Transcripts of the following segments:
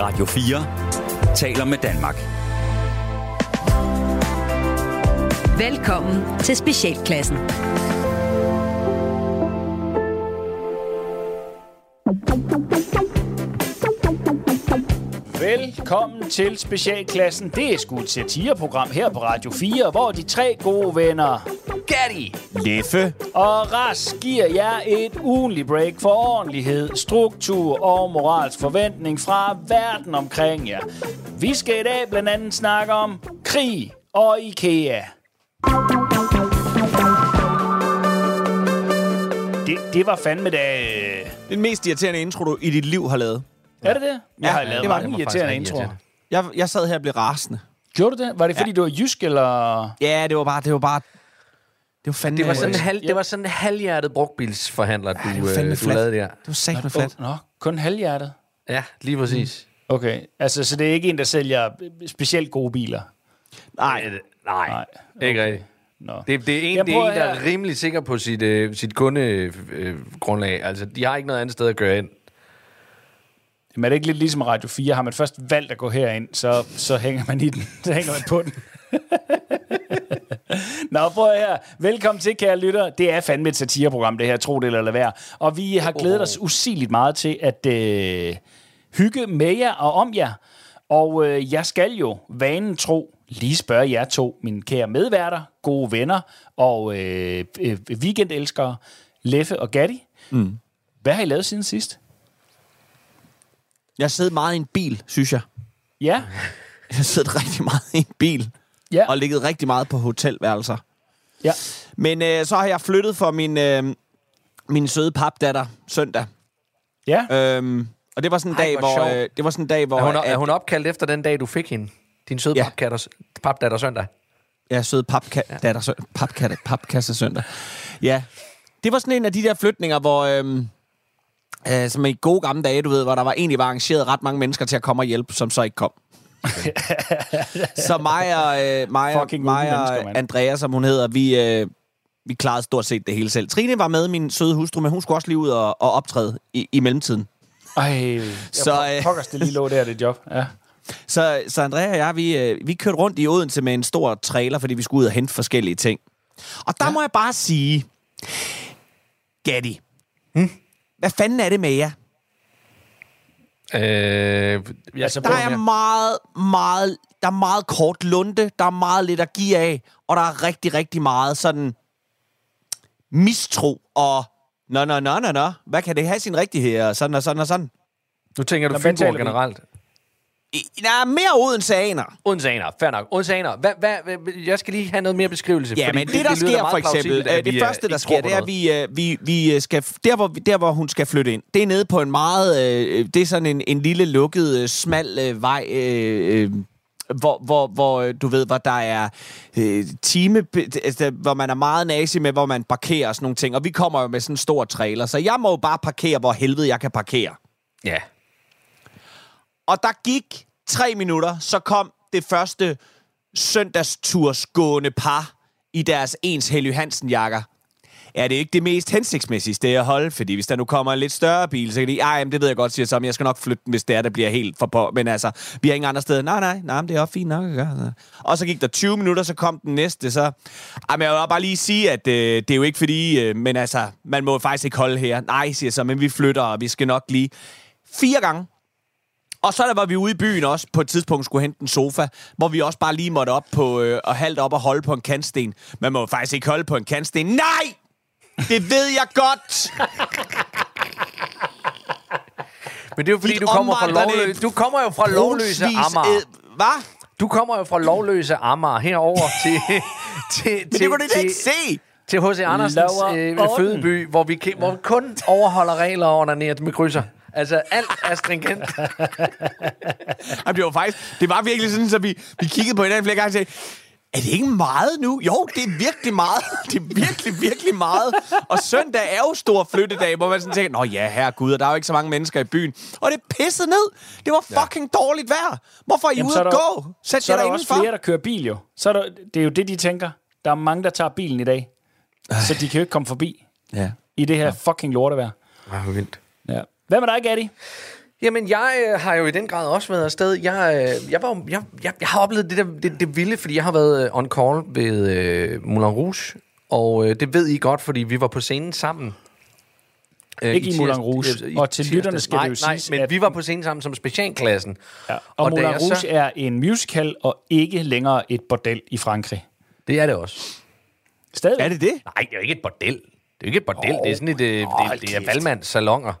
Radio 4 taler med Danmark. Velkommen til Specialklassen. Velkommen til Specialklassen. Det er sgu et satireprogram her på Radio 4, hvor de tre gode venner, Gatti Leffe. og Ras, giver jer et ugenligt break for ordentlighed, struktur og moralsk forventning fra verden omkring jer. Vi skal i dag blandt andet snakke om krig og IKEA. Det, det var fandme da... øh, Den mest irriterende intro, du i dit liv har lavet. Er det det? Jeg har ja, lavet det var mange irriterende introer. Jeg, jeg sad her og blev rasende. Gjorde du det? Var det fordi, du var jysk, eller... Ja, det var bare... Det var bare... Det var fandme... Det var sådan en, det halv, det var sådan en halvhjertet brugtbilsforhandler, du, det var fandme øh, du flat. lavede der. var satme flat. Nå, kun halvhjertet. Ja, lige præcis. Okay, altså, så det er ikke en, der sælger specielt gode biler? Nej. Mm. Nej, Nej. ikke rigtigt. Nå. Det, det er en, Jamen, det er en der er rimelig sikker på sit, øh, sit kundegrundlag. Altså, de har ikke noget andet sted at gøre ind. Jamen, er det ikke lidt ligesom Radio 4? Har man først valgt at gå herind, så, så hænger man i den. Så hænger man på den. Nå, prøv her. Velkommen til, kære lytter. Det er fandme et satireprogram, det her, tro det eller lad være. Og vi har glædet os usigeligt meget til at øh, hygge med jer og om jer. Og øh, jeg skal jo, vanen tro, lige spørge jer to, mine kære medværter, gode venner og øh, øh, weekendelskere, Leffe og Gatti. Mm. Hvad har I lavet siden sidst? Jeg sidder meget i en bil, synes jeg. Ja, Jeg sidder rigtig meget i en bil. Ja. Og ligget rigtig meget på hotelværelser. ja. Men øh, så har jeg flyttet for min, øh, min søde papdatter søndag. Ja, Øhm, og det var sådan en Ej, dag, hvor øh, det var sådan en dag, hvor Er hun, at, er hun opkaldt efter den dag, du fik hende? Din søde Ja. ja. papkatter, papdatter søndag? Ja, søde papdatter, sø- papkatte, papkasse søndag. Ja, det var sådan en af de der flytninger, hvor... Øhm, øh, som i gode gamle dage, du ved, hvor der var egentlig var arrangeret ret mange mennesker til at komme og hjælpe, som så ikke kom. så mig og, øh, mig, og, Fucking mig og. Andrea, som hun hedder, vi, øh, vi klarede stort set det hele selv. Trine var med, min søde hustru, men hun skulle også lige ud og, og optræde i, i mellemtiden. Ej, Så, så, øh, pokkers det lige lå der, det job. Ja. Så, så Andrea og jeg, vi, øh, vi kørte rundt i Odense med en stor trailer, fordi vi skulle ud og hente forskellige ting. Og der ja. må jeg bare sige, Gatti, hmm? hvad fanden er det med jer? Øh, jeg Altså, Der er meget, meget, der er meget kort lunde, der er meget lidt at give af, og der er rigtig, rigtig meget sådan mistro og nå, nå, nå, nå, nå, hvad kan det have sin rigtighed, og sådan og sådan og sådan. Nu tænker du Nå, Fynborg generelt. Er mere Odenseaner. Odenseaner, fair nok. Odenseaner, hvad, hvad, jeg skal lige have noget mere beskrivelse. Ja, men det, der lyder sker for eksempel, plausibelt, øh, det vi er første, der sker, det er, at vi, øh, vi, vi øh, skal, der hvor, vi- der hvor hun skal flytte ind, det er nede på en meget, øh, det er sådan en, en lille lukket, øh, smal øh, vej, øh, øh, hvor, hvor, hvor øh, du ved, hvor der er øh, time, altså, hvor man er meget nazi med, hvor man parkerer og sådan nogle ting. Og vi kommer jo med sådan en stor trailer, så jeg må jo bare parkere, hvor helvede jeg kan parkere. Ja. Og der gik tre minutter, så kom det første søndagstursgående par i deres ens Helly Hansen jakker. Er det ikke det mest hensigtsmæssige sted at holde? Fordi hvis der nu kommer en lidt større bil, så kan de, ej, det ved jeg godt, siger så, men jeg skal nok flytte den, hvis det er, der bliver helt for på. Men altså, vi har ingen andre steder. Nej, nej, nej, men det er også fint nok at gøre. Og så gik der 20 minutter, så kom den næste, så... Jamen, jeg vil bare lige sige, at øh, det er jo ikke fordi, øh, men altså, man må faktisk ikke holde her. Nej, siger så, men vi flytter, og vi skal nok lige... Fire gange og så der var vi ude i byen også, på et tidspunkt skulle hente en sofa, hvor vi også bare lige måtte op på, øh, og halvt op og holde på en kantsten. Man må jo faktisk ikke holde på en kantsten. Nej! Det ved jeg godt! Men det er jo fordi, Dit du kommer, fra lovløse, du kommer jo fra lovløse Brugsvis, Amager. øh, Hvad? Du kommer jo fra lovløse Amager herover til, til, Men til, det kunne du ikke se! til H.C. Andersens øh, fødeby, hvor vi, hvor vi kun overholder regler og onanerer med krydser. Altså, alt er stringent. Jamen, det var faktisk, det var virkelig sådan, så vi, vi kiggede på hinanden flere gange og sagde, er det ikke meget nu? Jo, det er virkelig meget. Det er virkelig, virkelig meget. Og søndag er jo stor flyttedag, hvor man sådan tænker, Nå ja, herregud, og der er jo ikke så mange mennesker i byen. Og det pissede ned. Det var fucking dårligt vejr. Hvorfor er I Jamen, ude så at der- gå? Sæt Så jer er der der også indenfor. flere, der kører bil jo. Så er der, det er jo det, de tænker. Der er mange, der tager bilen i dag. Så de kan jo ikke komme forbi Ja. i det her fucking lortevejr. Ah, vildt. Ja. Hvad med dig, Gatti? Jamen, jeg øh, har jo i den grad også været afsted. Jeg, øh, jeg, var, jeg, jeg, jeg har oplevet det, der, det, det vilde, fordi jeg har været øh, on call ved øh, Moulin Rouge, og øh, det ved I godt, fordi vi var på scenen sammen. Øh, Ikke i tirs- Moulin Rouge. øh, i Og til lytterne skal nej, det jo nej, siges, men at- vi var på scenen sammen som specialklassen. Ja. Og, Og Moulin Rouge så- er en musical og ikke længere et bordel i Frankrig. Det er det også. Stadig. Er det det? Nej, det er jo ikke et bordel. Det er jo ikke et bordel. Oh, det er sådan et, hold det, det er valgmands salonger.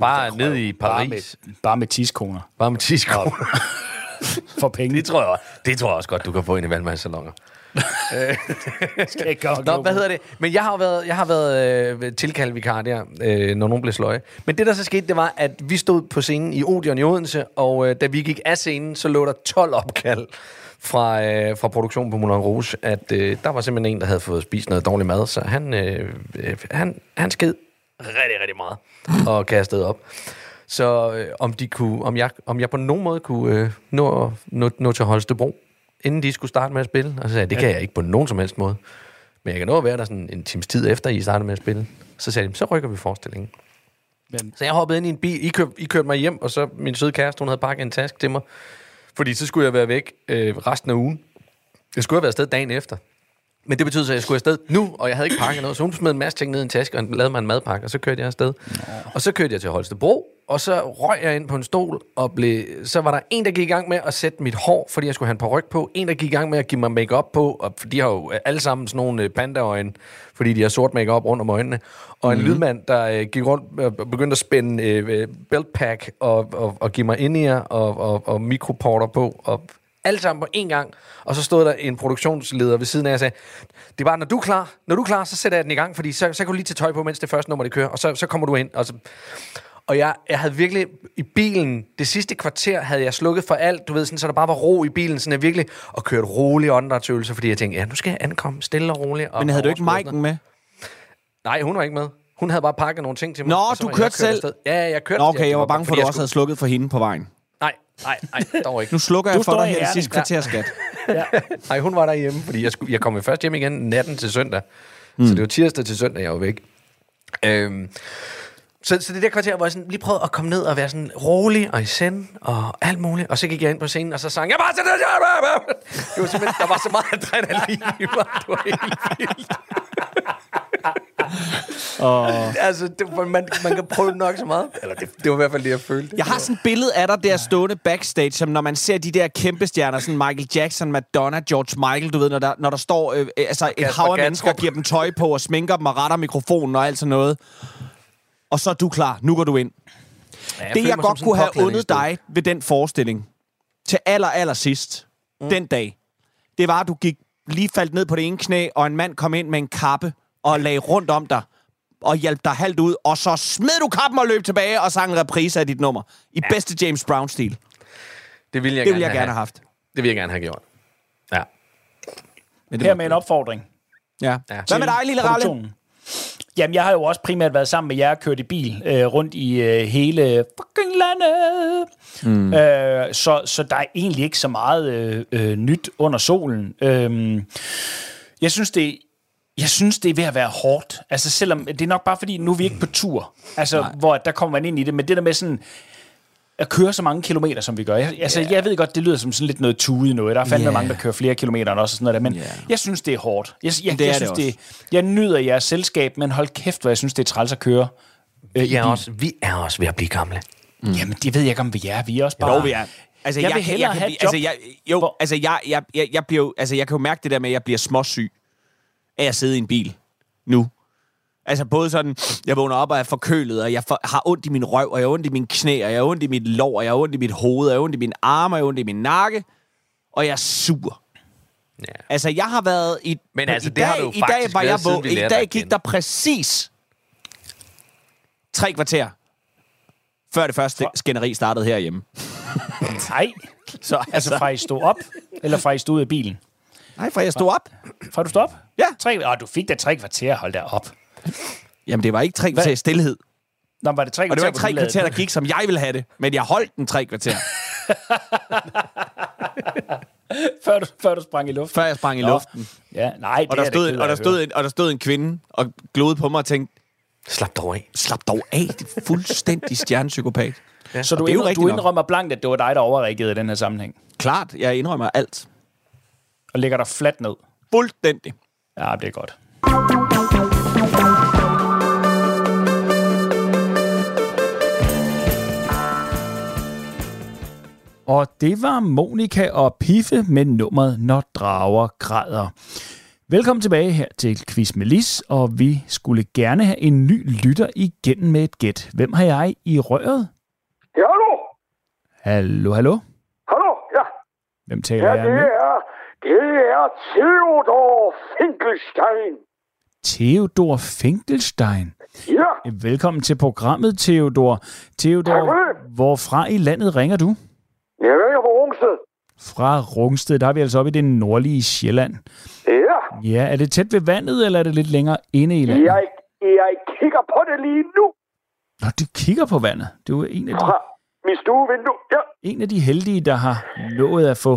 Bare ned i Bare Paris. med, bare med tiskoner Bare med 10 kroner. for penge. Det tror jeg, det tror jeg også godt, du kan få ind i valgmands salonger. skal ikke gøre Nå, hvad hedder det? Men jeg har været, jeg har været øh, tilkaldt vikar der, øh, når nogen blev sløje. Men det, der så skete, det var, at vi stod på scenen i Odeon i Odense, og øh, da vi gik af scenen, så lå der 12 opkald fra, øh, fra produktionen på Moulin Rouge, at øh, der var simpelthen en, der havde fået spist noget dårlig mad, så han, øh, øh, han, han sked rigtig, rigtig meget og kastede op. Så øh, om, de kunne, om, jeg, om jeg på nogen måde kunne øh, nå, nå, nå til Holstebro, inden de skulle starte med at spille. Og så sagde jeg, det kan jeg ikke på nogen som helst måde. Men jeg kan nå at være der sådan en times tid efter, I startede med at spille. Så sagde de, så rykker vi forestillingen. Men- Så jeg hoppede ind i en bil. I, køb, I kørte mig hjem, og så min søde kæreste, hun havde pakket en taske til mig. Fordi så skulle jeg være væk øh, resten af ugen. Jeg skulle have været afsted dagen efter. Men det betød så, at jeg skulle afsted nu, og jeg havde ikke pakket noget. Så hun smed en masse ting ned i en taske, og lavede mig en madpakke, og så kørte jeg afsted. Og så kørte jeg til Holstebro, og så røg jeg ind på en stol, og blev, så var der en, der gik i gang med at sætte mit hår, fordi jeg skulle have en paryk på. En, der gik i gang med at give mig makeup på, og de har jo alle sammen sådan nogle øh, pandaøjne, fordi de har sort makeup rundt om øjnene. Og en mm-hmm. lydmand, der øh, gik rundt og begyndte at spænde øh, beltpack og, og, og give mig ind og, og, og mikroporter på, og alle sammen på én gang. Og så stod der en produktionsleder ved siden af og sagde, det er bare, når du er klar, når du er klar, så sætter jeg den i gang, fordi så, så kan du lige tage tøj på, mens det første nummer, det kører, og så, så kommer du ind. Og, så, og jeg, jeg havde virkelig, i bilen, det sidste kvarter havde jeg slukket for alt, du ved, sådan, så der bare var ro i bilen, sådan jeg virkelig, og kørt rolig åndedrætsøvelser, fordi jeg tænkte, ja, nu skal jeg ankomme stille og roligt. Og, Men havde du ikke Mike'en med? Nej, hun var ikke med. Hun havde bare pakket nogle ting til mig. Nå, du kørte selv? afsted. Ja, jeg kørte. Nå, okay, jeg var bange for, at du også havde slukket for hende på vejen. Nej, nej, dog ikke. Nu slukker Du jeg for står dig i her Herning. sidste kvarter, skat. Nej, hun var derhjemme, fordi jeg, skulle, jeg kom jo først hjem igen natten til søndag. Mm. Så det var tirsdag til søndag, jeg var væk. Øhm, så, så det der kvarter, hvor jeg sådan lige prøvede at komme ned og være sådan rolig og i send og alt muligt. Og så gik jeg ind på scenen, og så sang jeg bare til det. Det var simpelthen, der var så meget adrenalin i mig. Det var helt vildt. Og... Altså, det, man, man kan prøve nok så meget. Eller det, det var i hvert fald det, jeg følte. Jeg har sådan et billede af dig der stående backstage, som når man ser de der kæmpe stjerner, sådan Michael Jackson, Madonna, George Michael, du ved, når der, når der står øh, øh, altså et hav af mennesker, giver dem tøj på og sminker dem og retter mikrofonen og alt sådan noget. Og så er du klar. Nu går du ind. Ja, det, jeg mig som godt kunne have undet dig ved den forestilling, til aller, aller sidst, mm. den dag, det var, at du gik lige faldt ned på det ene knæ, og en mand kom ind med en kappe og lagde rundt om dig, og hjalp dig halvt ud, og så smed du kappen og løb tilbage og sang en reprise af dit nummer. I ja. bedste James Brown-stil. Det ville jeg, Det ville jeg gerne have haft. Det ville jeg gerne have gjort. Ja. Men Her må- med en opfordring. Ja. Ja. Hvad med dig, lille Ralle? Jamen, jeg har jo også primært været sammen med jer og kørt i bil øh, rundt i øh, hele fucking landet. Mm. Øh, så, så der er egentlig ikke så meget øh, øh, nyt under solen. Øh, jeg synes, det jeg synes, det er ved at være hårdt. Altså, selvom det er nok bare fordi, nu er vi ikke på tur. Altså, Nej. hvor der kommer man ind i det. Men det der med sådan at køre så mange kilometer, som vi gør. Jeg, altså, yeah. jeg ved godt, det lyder som sådan lidt noget tude noget. Der er fandme Yeah. mange, der kører flere kilometer end os og sådan noget der. Men Yeah. jeg synes, det er hårdt. Jeg, jeg, Det er jeg, det synes, det, jeg nyder jeres selskab, men hold kæft, hvor jeg synes, det er træls at køre. Øh, Vi er, også, vi er også ved at blive gamle. Mm. Jamen, det ved jeg ikke, om vi er. Vi er også bare... Jo, vi er. Altså, Jeg jeg, vil hellere jeg, kan have et job, altså, jeg, jo, hvor- altså, jeg, jeg, jeg, jeg, bliver jo, altså, jeg kan jo mærke det der med, at jeg bliver småsyg af at sidde i en bil nu. Altså både sådan, jeg vågner op og er forkølet, og jeg for, har ondt i min røv, og jeg har ondt i mine knæ, og jeg har ondt i mit lår, og jeg har ondt i mit hoved, og jeg har ondt i mine arme, og jeg har ondt i min nakke, og jeg er sur. Ja. Altså, jeg har været i... Men altså, i det har dag, du jo I dag var jeg vågen. vi I dag gik der præcis tre kvarter, før det første skænderi startede herhjemme. Nej. Så Altså, fra I stod op, eller fra I stod ud af bilen? Nej, for jeg stod op. Fra du stod op? Ja. Tre, åh, du fik da tre kvarter, hold da op. Jamen, det var ikke tre kvarter stillhed. Nå, var det tre Og det var ikke tre kvarter, der gik, som jeg ville have det. Men jeg holdt den tre kvarter, før, du, før du sprang i luften? før jeg sprang i Nå. luften. Ja, nej, det Og der, er stod, af og, der stod en, og der stod en kvinde og glodede på mig og tænkte, Slap dog af. Slap dog af, det er fuldstændig stjernepsykopat. Ja. Så du, det indrømmer, rigtigt du nok. indrømmer blankt, at det var dig, der overreagerede i den her sammenhæng, Klart, jeg indrømmer alt. Og lægger dig fladt ned. Fuldstændig. Ja, det er godt. Og det var Monika og Piffe med nummeret Når drager græder. Velkommen tilbage her til Quiz med Lis, og vi skulle gerne have en ny lytter igen med et gæt. Hvem har jeg i røret? Ja, hallo? Hallo, hallo? Hallo? Ja. Hvem taler Ja, jeg det med? er, det er Theodor Finkelstein. Theodor Finkelstein. Ja, Velkommen til programmet, Theodor. Theodor, det. hvorfra i landet ringer du? jeg ringer på Rungsted. Fra Rungsted, der er vi altså oppe i det nordlige Sjælland. Ja, Ja, er det tæt ved vandet, eller er det lidt længere inde i landet? jeg, jeg kigger på det lige nu Nå, du kigger på vandet. Du er en af, de, fra mit stuevindue. Ja, en af de heldige, der har nået at få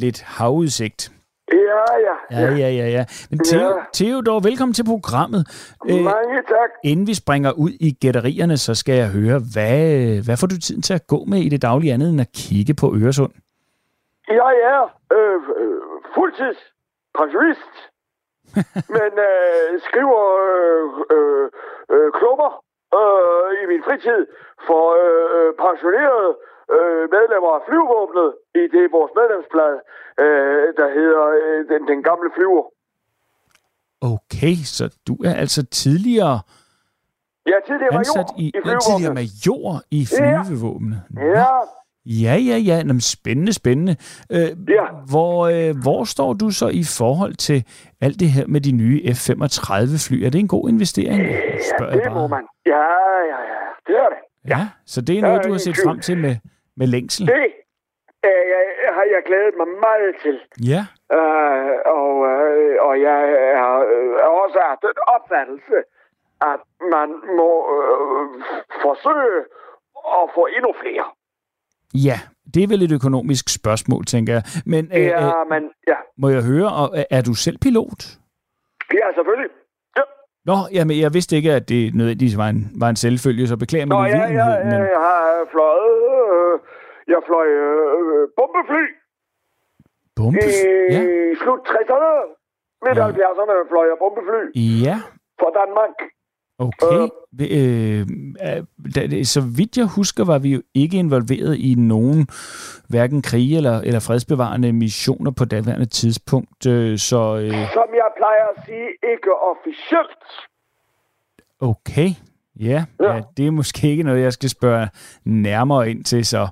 lidt havudsigt. ja, ja. Ja, ja, ja, ja. Men Theo, Ja. Theodor, velkommen til programmet. Øh, Mange tak. inden vi springer ud i gætterierne, så skal jeg høre, hvad, hvad får du tiden til at gå med i det daglige andet end at kigge på Øresund? Jeg er øh, øh, fuldtids pensionist, men øh, skriver øh, øh, øh, klubber øh, i min fritid for øh, øh, pensionerede øh, medlemmer af flyvåbnet i det vores medlemsblad, øh, der hedder øh, den, den gamle flyver. Okay, så du er altså tidligere er tidligere ansat major i, i, i tidligere major i flyvevåbnet. Ja, Ja, ja, ja. Nå, men spændende, spændende. Øh, Ja. hvor, øh, hvor står du så i forhold til alt det her med de nye F-35-fly? Er det en god investering? Spørger jeg det må man. Ja, ja, ja. Det er det. Ja, så det er noget, Ja, du har set frem til med, med længsel. Det øh, jeg, har jeg glædet mig meget til. Ja, Øh, og, øh, og jeg har øh, også haft den opfattelse, at man må øh, forsøge at få endnu flere. ja. Det er vel et økonomisk spørgsmål, tænker jeg. Men øh, Ja, øh, men ja. må jeg høre, og, er- du selv pilot? Ja, selvfølgelig. Ja. Nå, jamen, jeg vidste ikke, at det nødvendigvis var en, var en selvfølge, så beklager min Nå, ja, ja, ja, men... jeg har fløjet... Øh, jeg fløj øh, bombefly Bombe? i Ja. slut 60'erne. Midt Ja. 70'erne fløj jeg bombefly ja, for Danmark. okay. Øh, øh, da, så vidt jeg husker, var vi jo ikke involveret i nogen hverken krige eller, eller fredsbevarende missioner på daværende tidspunkt. Øh, så øh, Som jeg plejer at sige, ikke officielt. okay. Ja, ja. Ja. det er måske ikke noget, jeg skal spørge nærmere ind til, så...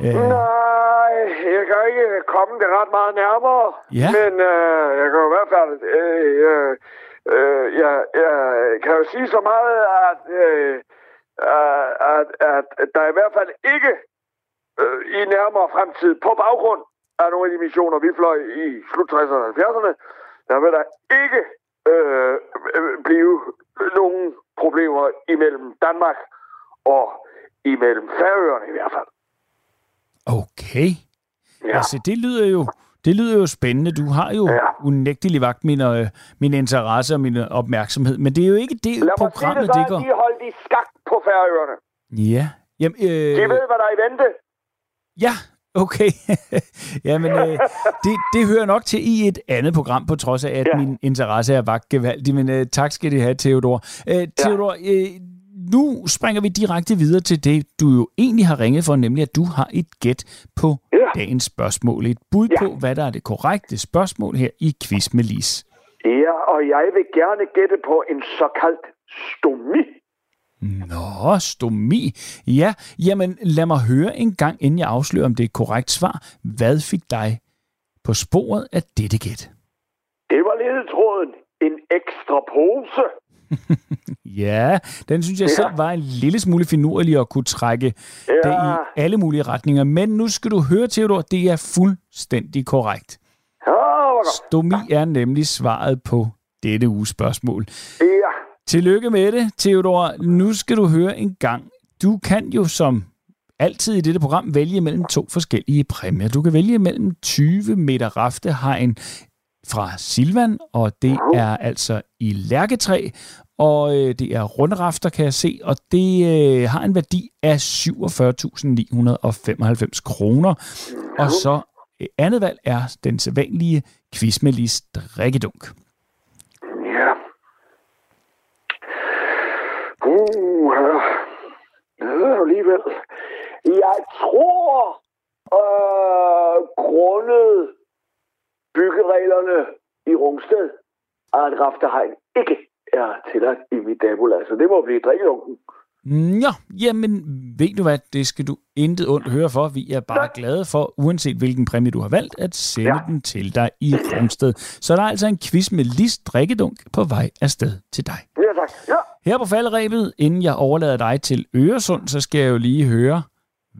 Øh, Nej, jeg kan ikke komme det ret meget nærmere. Ja. Men øh, jeg kan i hvert fald... Øh, øh, øh, jeg, jeg kan jo sige så meget, at, øh, at, at, at der i hvert fald ikke øh, i nærmere fremtid, på baggrund af nogle af de missioner, vi fløj i slut 60'erne og 70'erne, der vil der ikke øh, øh, blive nogen problemer imellem Danmark og imellem Færøerne i hvert fald. okay. Ja. Altså, det lyder jo... Det lyder jo spændende. Du har jo Ja. unægteligt vagt min, øh, min interesse og min opmærksomhed. Men det er jo ikke det, Lad mig sige programmet det så, det går... de holdt i skak på færøerne. Ja. Jamen, øh, De ved, hvad der er i vente. Ja, okay. Jamen, øh, det, det hører nok til i et andet program, på trods af, at ja. Ja. min interesse er vagt gevaldig. Men øh, tak skal det have, Theodor. Øh, Theodor, øh, nu springer vi direkte videre til det, du jo egentlig har ringet for, nemlig at du har et gæt på Ja. dagens spørgsmål. Et bud Ja. på, hvad der er det korrekte spørgsmål her i Quiz med Lis. Ja, og jeg vil gerne gætte på en såkaldt stomi. Nå, stomi. Ja, jamen lad mig høre en gang, inden jeg afslører, om det er et korrekt svar. Hvad fik dig på sporet af dette gæt? Det var ledetråden. En ekstra pose. Ja, den synes jeg Ja. selv var en lille smule finurlig at kunne trække Ja. det i alle mulige retninger. Men nu skal du høre, Theodor, det er fuldstændig korrekt. Ja. Stomi er nemlig svaret på dette uges spørgsmål. Ja, Tillykke med det, Theodor. Nu skal du høre en gang. Du kan jo som altid i dette program vælge mellem to forskellige præmier. Du kan vælge mellem 20 meter raftehegn fra Silvan, og det er altså i Lærketræ, og øh, det er rundrafter, kan jeg se, og det øh, har en værdi af 47.995 kroner. Og så øh, andet valg er den sædvanlige quiz med Lis drikkedunk. Ja. Uh, ja, alligevel. Jeg tror, øh, grundet byggereglerne i Rungsted, at rafterhegn ikke er tilladt i mit nabolag. Så det må blive drikkelunken. Ja, jamen ved du hvad, det skal du intet ondt høre for. Vi er bare glade for, uanset hvilken præmie du har valgt, at sende ja. Ja. den til dig i Rungsted. Så der er altså en quiz med Lis drikkedunk på vej afsted til dig. Ja, tak. Ja. Her på falderæbet, inden jeg overlader dig til Øresund, så skal jeg jo lige høre,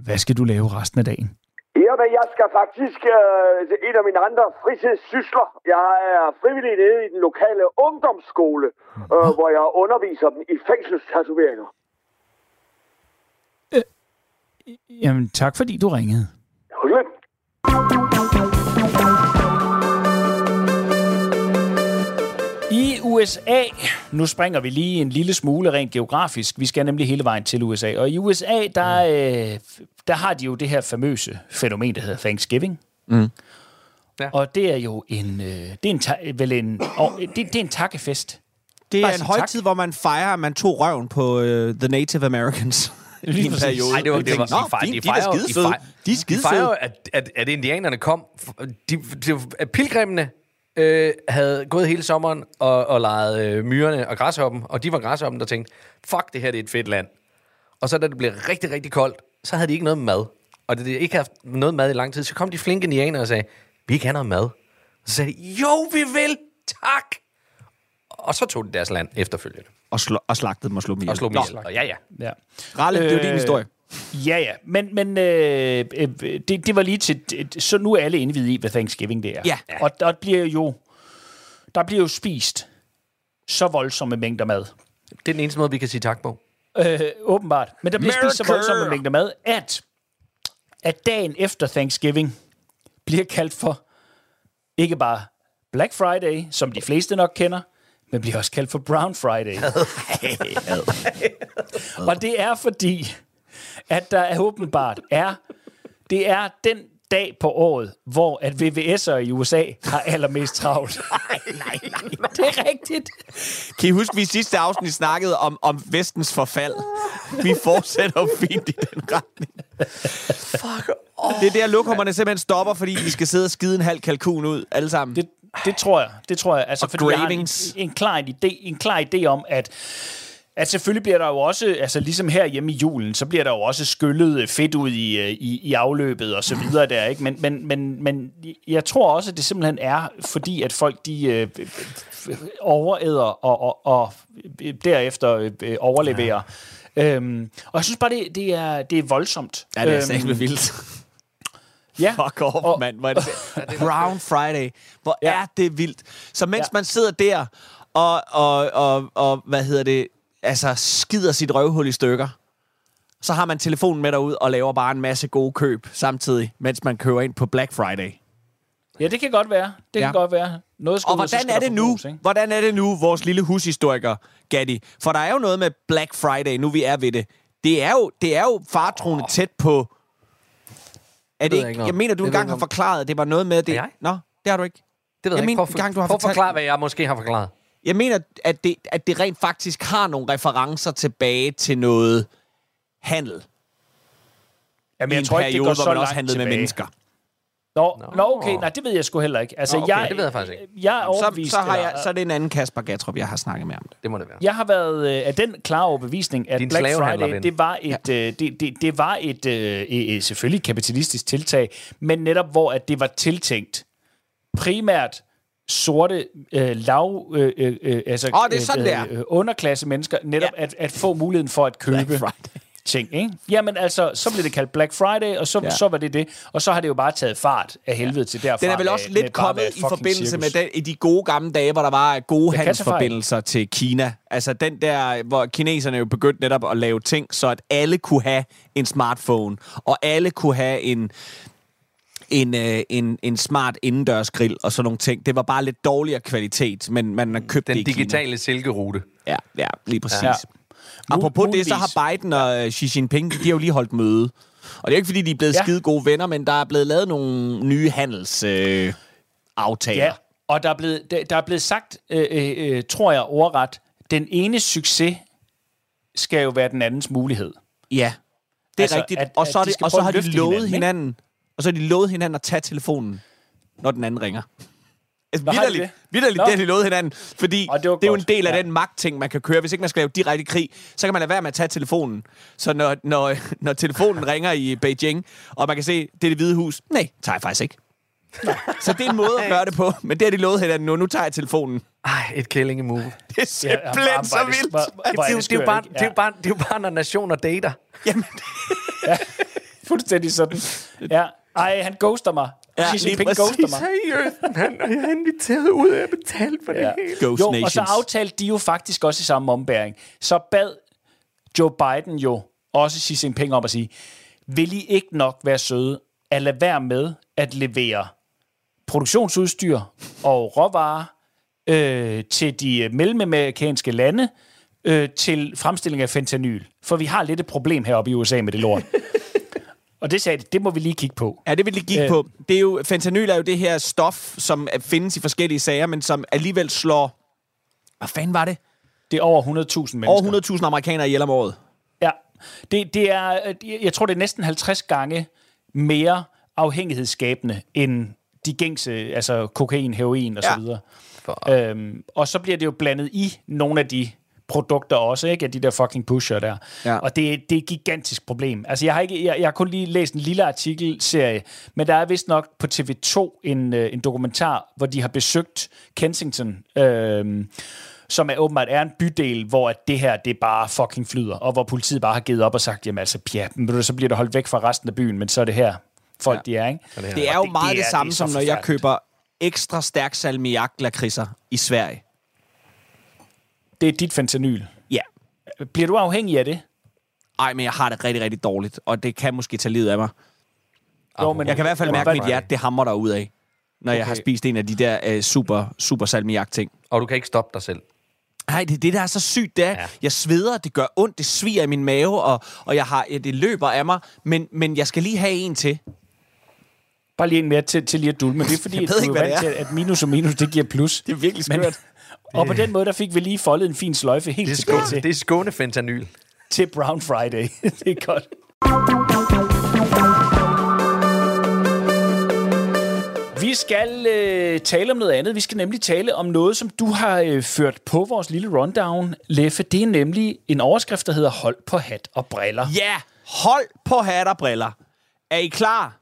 hvad skal du lave resten af dagen? Jamen, jeg skal faktisk øh, til en af mine andre fritidssysler. Jeg er frivillig nede i den lokale ungdomsskole, øh, hvor jeg underviser dem i fængselstatoveringer. Jamen, tak fordi du ringede. Hyggeligt. USA, nu springer vi lige en lille smule rent geografisk, vi skal nemlig hele vejen til USA, og i USA, der, øh, der har de jo det her famøse fænomen, der hedder Thanksgiving. Mm. Ja. Og det er jo en, øh, det er en, ta- vel en, og, det, det er en takkefest. Det Bare er en højtid, tak. hvor man fejrer, at man tog røven på uh, The Native Americans. Lige I en periode. Nej, det var, det var, Nå, de, fejrer, fint, de, de er fejrer, de, skidefede. fejrer, De er de skidefede. fejrer at, at, at indianerne kom. De, de, at pilgrimene øh, havde gået hele sommeren og, og leget øh, myrerne og græshoppen, og de var græshoppen, der tænkte, fuck, det her det er et fedt land. Og så da det blev rigtig, rigtig koldt, så havde de ikke noget mad. Og da de ikke haft noget mad i lang tid, så kom de flinke indianere og sagde, vi kan have noget mad. Så sagde de, jo, vi vil, tak. Og så tog de deres land efterfølgende. Og, slå, og slagtede dem og slog dem ihjel. Og slog dem ihjel. Ja, ja. Ja. Ralle, det er jo din Øh, historie. Ja, ja. Men, men øh, øh, det, det var lige til... Så nu er alle indvidet i, hvad Thanksgiving det er. Ja. Og der bliver jo... Der bliver jo spist så voldsomme mængder mad. Det er den eneste måde, vi kan sige tak på. Øh, åbenbart. Men der bliver spist så America! voldsomme mængder mad, at, at dagen efter Thanksgiving bliver kaldt for ikke bare Black Friday, som de fleste nok kender, men bliver også kaldt for Brown Friday. Og det er fordi, at der er åbenbart er, det er den dag på året, hvor at VVS'ere i USA har allermest travlt. nej, nej, nej. Det er rigtigt. Kan I huske, vi i sidste afsnit snakkede om, om vestens forfald? Vi fortsætter fint i den retning. Fuck Det er der, lokummerne simpelthen stopper, fordi vi skal sidde og skide en halv kalkun ud, alle sammen. Det, det tror jeg. Det tror jeg. Altså, Og fordi jeg har en, gravings. en, klar idé, en klar idé om, at at selvfølgelig bliver der jo også, altså ligesom her hjemme i julen, så bliver der jo også skyllet fedt ud i, øh, i, i afløbet og så videre der, ikke? Men, men, men, men jeg tror også, at det simpelthen er, fordi at folk de øh, overæder og, og, og derefter øh, overleverer. Ja. Øhm, og jeg synes bare, det, det, er, det er voldsomt. Ja, det er Øhm, satme vildt. Ja, Fuck off, Og- mand. Hvor er det Brown Friday. Hvor Ja. er det vildt. Så mens Ja. man sidder der og, og, og, og, hvad hedder det, altså skider sit røvhul i stykker, så har man telefonen med derud og laver bare en masse gode køb samtidig, mens man kører ind på Black Friday. ja, det kan godt være. Det Ja. kan godt være. Noget skal Og ud, hvordan skal er det nu? ikke? Hvordan er det nu, vores lille hushistoriker, Gatti? For der er jo noget med Black Friday, nu vi er ved det. Det er jo, det er jo fartroende tæt på... Er det jeg ikke, ikke noget jeg mener, du Det engang jeg har ikke forklaret, at det var noget med det. Er jeg? Nå, det har du ikke. Det ved Jeg jeg, ikke. Prøv, engang, du har prøv at fortalt- forklare, hvad jeg måske har forklaret. Jeg mener, at det, at det rent faktisk har nogle referencer tilbage til noget handel. Jamen, I jeg en tror ikke, det periode, går hvor så man langt også handlede med tilbage. mennesker. Nå, Nå. nå, okay, nej, det ved jeg sgu heller ikke. Altså, Nå, okay, jeg, det ved jeg faktisk ikke. Jeg er Så, overbevist, så, har jeg, så er det en anden Kasper Gatrup, jeg har snakket med om det. Det må det være. Jeg har været øh, af den klare overbevisning, at Din Black Friday, ven. det var et, øh, det, det, det var et øh, øh, selvfølgelig kapitalistisk tiltag, men netop hvor at det var tiltænkt primært sorte, øh, lav, øh, øh, øh, altså Åh, det er sådan, det er. øh, underklasse mennesker, netop Ja. at, at få muligheden for at købe ting, ikke? Jamen altså, så blev det kaldt Black Friday, og så, Ja. ja. så var det det. Og så har det jo bare taget fart af helvede til derfra. Den er vel også med lidt kommet et i forbindelse cirkus. med den, i de gode gamle dage, hvor der var gode handelsforbindelser til Kina. Altså den der, hvor kineserne jo begyndte netop at lave ting, så at alle kunne have en smartphone, og alle kunne have en en, øh, en, en smart indendørsgrill og sådan nogle ting. Det var bare lidt dårligere kvalitet, men man har købt Den det i Kina. digitale silkerute. Ja, ja, lige præcis. Ja. Apropos det, så Muligvis. har Biden og øh, Xi Jinping, de har jo lige holdt møde. Og det er jo ikke, fordi de er blevet Ja. skide gode venner, men der er blevet lavet nogle nye handelsaftaler. Øh, aftaler. Ja, og der er blevet, der, der er blevet sagt, øh, øh, øh, tror jeg overret, den ene succes skal jo være den andens mulighed. Ja, det er Altså, rigtigt. at- og så, er de det, og så har de lovet hinanden, hinanden? Og så har de lovet hinanden at tage telefonen, når den anden ringer. Altså, Nå, vidderligt, det? vidderligt, Nå. det har de lovet hinanden. Fordi Og det det er jo en del af Ja. den magtting, man kan køre. Hvis ikke man skal lave direkte krig, så kan man lade være med at tage telefonen. Så når, når, når telefonen ringer i Beijing, og man kan se, det er det hvide hus, nej, tager jeg faktisk ikke. så det er en måde at gøre det på, men det har de lovet hinanden nu. Nu tager jeg telefonen. Ej, et kællingemove. Det er Ja, simpelthen hvor- så vildt. Det, er jo- det, er jo skørt, bare, det, er jo bare, det er jo bare, når nationer dater. Jamen, Fuldstændig sådan. Ja. Ej, han ghoster mig. Ja, Xi lige Jinping præcis. ghoster mig. Seriøst, han er inviteret ud af at betale for det Ja. hele. Ghost Jo, og Nations. så aftalte de jo faktisk også i samme ombæring. Så bad Joe Biden jo også Xi Jinping om at sige, vil I ikke nok være søde at lade være med at levere produktionsudstyr og råvarer øh, til de mellemamerikanske lande øh, til fremstilling af fentanyl. For vi har lidt et problem heroppe i USA med det lort. Og det sagde de, det må vi lige kigge på. Ja, det vil de kigge Øh. på. Det er jo, fentanyl er jo det her stof, som findes i forskellige sager, men som alligevel slår... Hvad fanden var det? Det er over 100.000 mennesker. Over 100.000 amerikanere ihjel om året. Ja, det, det er, øh, jeg tror, det er næsten 50 gange mere afhængighedsskabende end de gængse, altså kokain, heroin og så Ja. videre. Øhm, og så bliver det jo blandet i nogle af de produkter også, ikke? Af de der fucking pusher der. Ja. Og det, det er et gigantisk problem. Altså, jeg har, ikke, jeg, jeg har kun lige læst en lille artikelserie, men der er vist nok på TV2 en, øh, en dokumentar, hvor de har besøgt Kensington, øh, som er åbenbart er en bydel, hvor at det her, det bare fucking flyder, og hvor politiet bare har givet op og sagt, jamen altså, ja, men så bliver det holdt væk fra resten af byen, men så er det her folk, ja. de er, ikke? Det er jo det- meget det det, er- det samme, det er som når jeg køber ekstra stærk salmiak lakridser i Sverige. Det er dit fentanyl. Ja. Bliver du afhængig af det? Ej, men jeg har det rigtig, rigtig dårligt, og det kan måske tage livet af mig. Jo, men Jeg kan i hvert fald mærke, at mit hjerte, det hammer der ud af, når okay. jeg har spist en af de der øh, super, super salmiak-ting. Og du kan ikke stoppe dig selv. Nej, det er det, der er så sygt, det er. Ja. Jeg sveder, det gør ondt, det sviger i min mave, og, og jeg har, ja, det løber af mig, men, men jeg skal lige have en til. Bare lige en mere til, til lige at dulme. Det er fordi, Jeg at ved du ikke, er hvad vant det til, at minus og minus, det giver plus. Det er virkelig Men- skørt. Og på den måde, der fik vi lige foldet en fin sløjfe helt Det er, tilbage til, det er skåne fentanyl. til Brown Friday. det er godt. Vi skal øh, tale om noget andet. Vi skal nemlig tale om noget, som du har øh, ført på vores lille rundown, Leffe. Det er nemlig en overskrift, der hedder Hold på hat og briller. Ja, hold på hat og briller. Er I klar?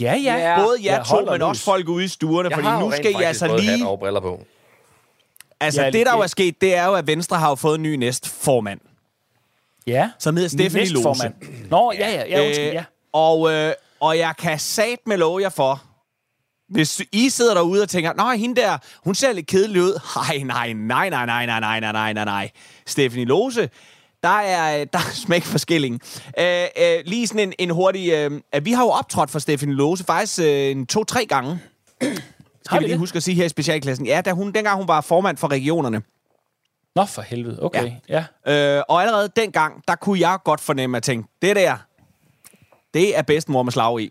Ja, ja. Ja. Både jer Ja, to, men også folk ude i stuerne, Jeg fordi nu skal I altså både hat lige... og briller på. Altså, Ja, det der jo er sket, det er jo, at Venstre har jo fået en ny næstformand, Ja. som hedder Stephanie Lose. Nå, ja, ja, ja, undskyld, ja. Og, øh, og jeg kan sat med love jer for, hvis I sidder derude og tænker, nej, hende der, hun ser lidt kedelig ud. Nej, nej, nej, nej, nej, nej, nej, nej, nej, nej, nej. Stephanie Lose, der er, der er smæk for skilling. Øh, øh, lige sådan en, en hurtig... Øh, at vi har jo optrådt for Stephanie Lose faktisk øh, en to-tre gange. Skal vi lige det? huske at sige her i specialklassen. Ja, da hun, dengang hun var formand for regionerne. Nå, for helvede. Okay, ja. ja. Øh, og allerede dengang, der kunne jeg godt fornemme at tænke, det der, det er bedstemor med slag i.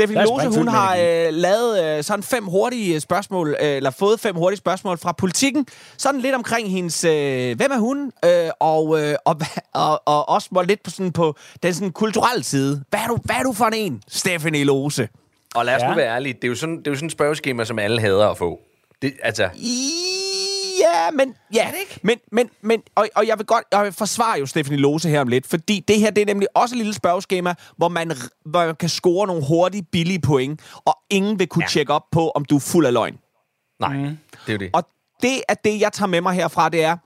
Os Lose, hun har øh, lavet øh, sådan fem hurtige spørgsmål, øh, eller fået fem hurtige spørgsmål fra politikken. Sådan lidt omkring hendes, øh, hvem er hun? Øh, og, øh, og, og, og også lidt på, sådan, på den sådan kulturelle side. Hvad er, du, hvad er du for en, Stephanie Lose? Og lad os Ja. nu være ærlige, det er jo sådan, det er jo sådan et spørgeskema, som alle hader at få. Det, altså, Ja, men... Ja, det ikke? Men, men, men og, og jeg vil godt jeg vil forsvare jo Stephanie Lose her om lidt, fordi det her det er nemlig også et lille spørgeskema, hvor man, hvor man kan score nogle hurtige, billige point, og ingen vil kunne ja. Tjekke op på, om du er fuld af løgn. nej, det er jo det. Og det er det, jeg tager med mig herfra, det er,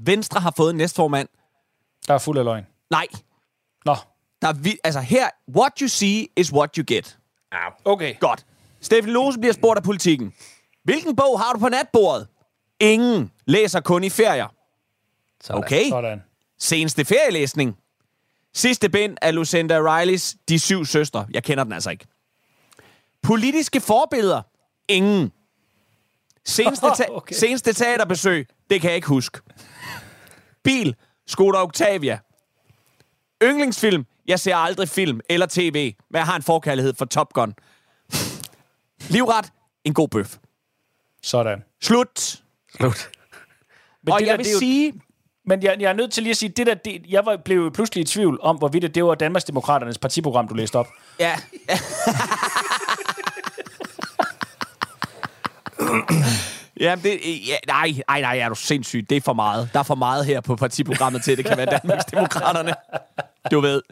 Venstre har fået en næstformand. Der er fuld af løgn. Nej, Nå, der er vi, altså her, what you see is what you get. Okay. Godt. Steffen Lose bliver spurgt af politikken. Hvilken bog har du på natbordet? Ingen læser kun i ferier. Sådan. Okay. Sådan. Seneste ferielæsning. Sidste bind af Lucinda Rileys De Syv Søstre. Jeg kender den altså ikke. Politiske forbilleder? Ingen. Seneste, ta- Okay. seneste teaterbesøg? Det kan jeg ikke huske. Bil? Skoda Octavia. Yndlingsfilm? Jeg ser aldrig film eller tv, men jeg har en forkærlighed for Top Gun. Livret? En god bøf. Sådan. Slut. Slut. Men og det jeg der, vil det er jo- sige... Men jeg, jeg er nødt til lige at sige, det der, det, jeg var, blev pludselig i tvivl om, hvorvidt det, det var Danmarksdemokraternes partiprogram, du læste op. Ja. Ja, det, ja, nej, nej, nej, er du sindssyg. Det er for meget. Der er for meget her på partiprogrammet til, det kan være Danmarksdemokraterne. Du ved.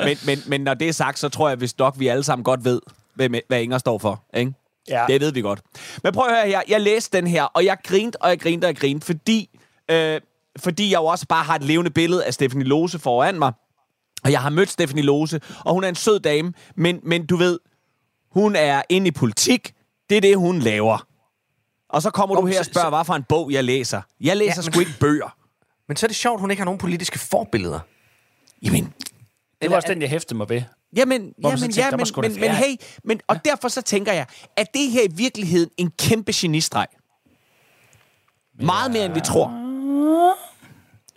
Men, men, men når det er sagt, så tror jeg, hvis nok vi alle sammen godt ved, hvem, hvad Inger står for. Ikke? Ja. Det ved vi godt. Men prøv at høre her. Jeg læste den her, og jeg grinte, og jeg grinte, og jeg grinte, fordi, øh, fordi jeg jo også bare har et levende billede af Stephanie Lose foran mig. Og jeg har mødt Stephanie Lose, og hun er en sød dame, men, men du ved, hun er inde i politik. Det er det, hun laver. Og så kommer du Nå, her og spørger, hvad for en bog jeg læser. Jeg læser Ja, men- sgu ikke bøger. Men så er det sjovt, at hun ikke har nogen politiske forbilleder. Jamen, Det var også den, jeg hæftede mig ved. Jamen, jamen, tænkte, ja, men, men, men være- hey, men, og derfor så tænker jeg, at det her i virkeligheden en kæmpe genistreg. Meget mere, end vi tror.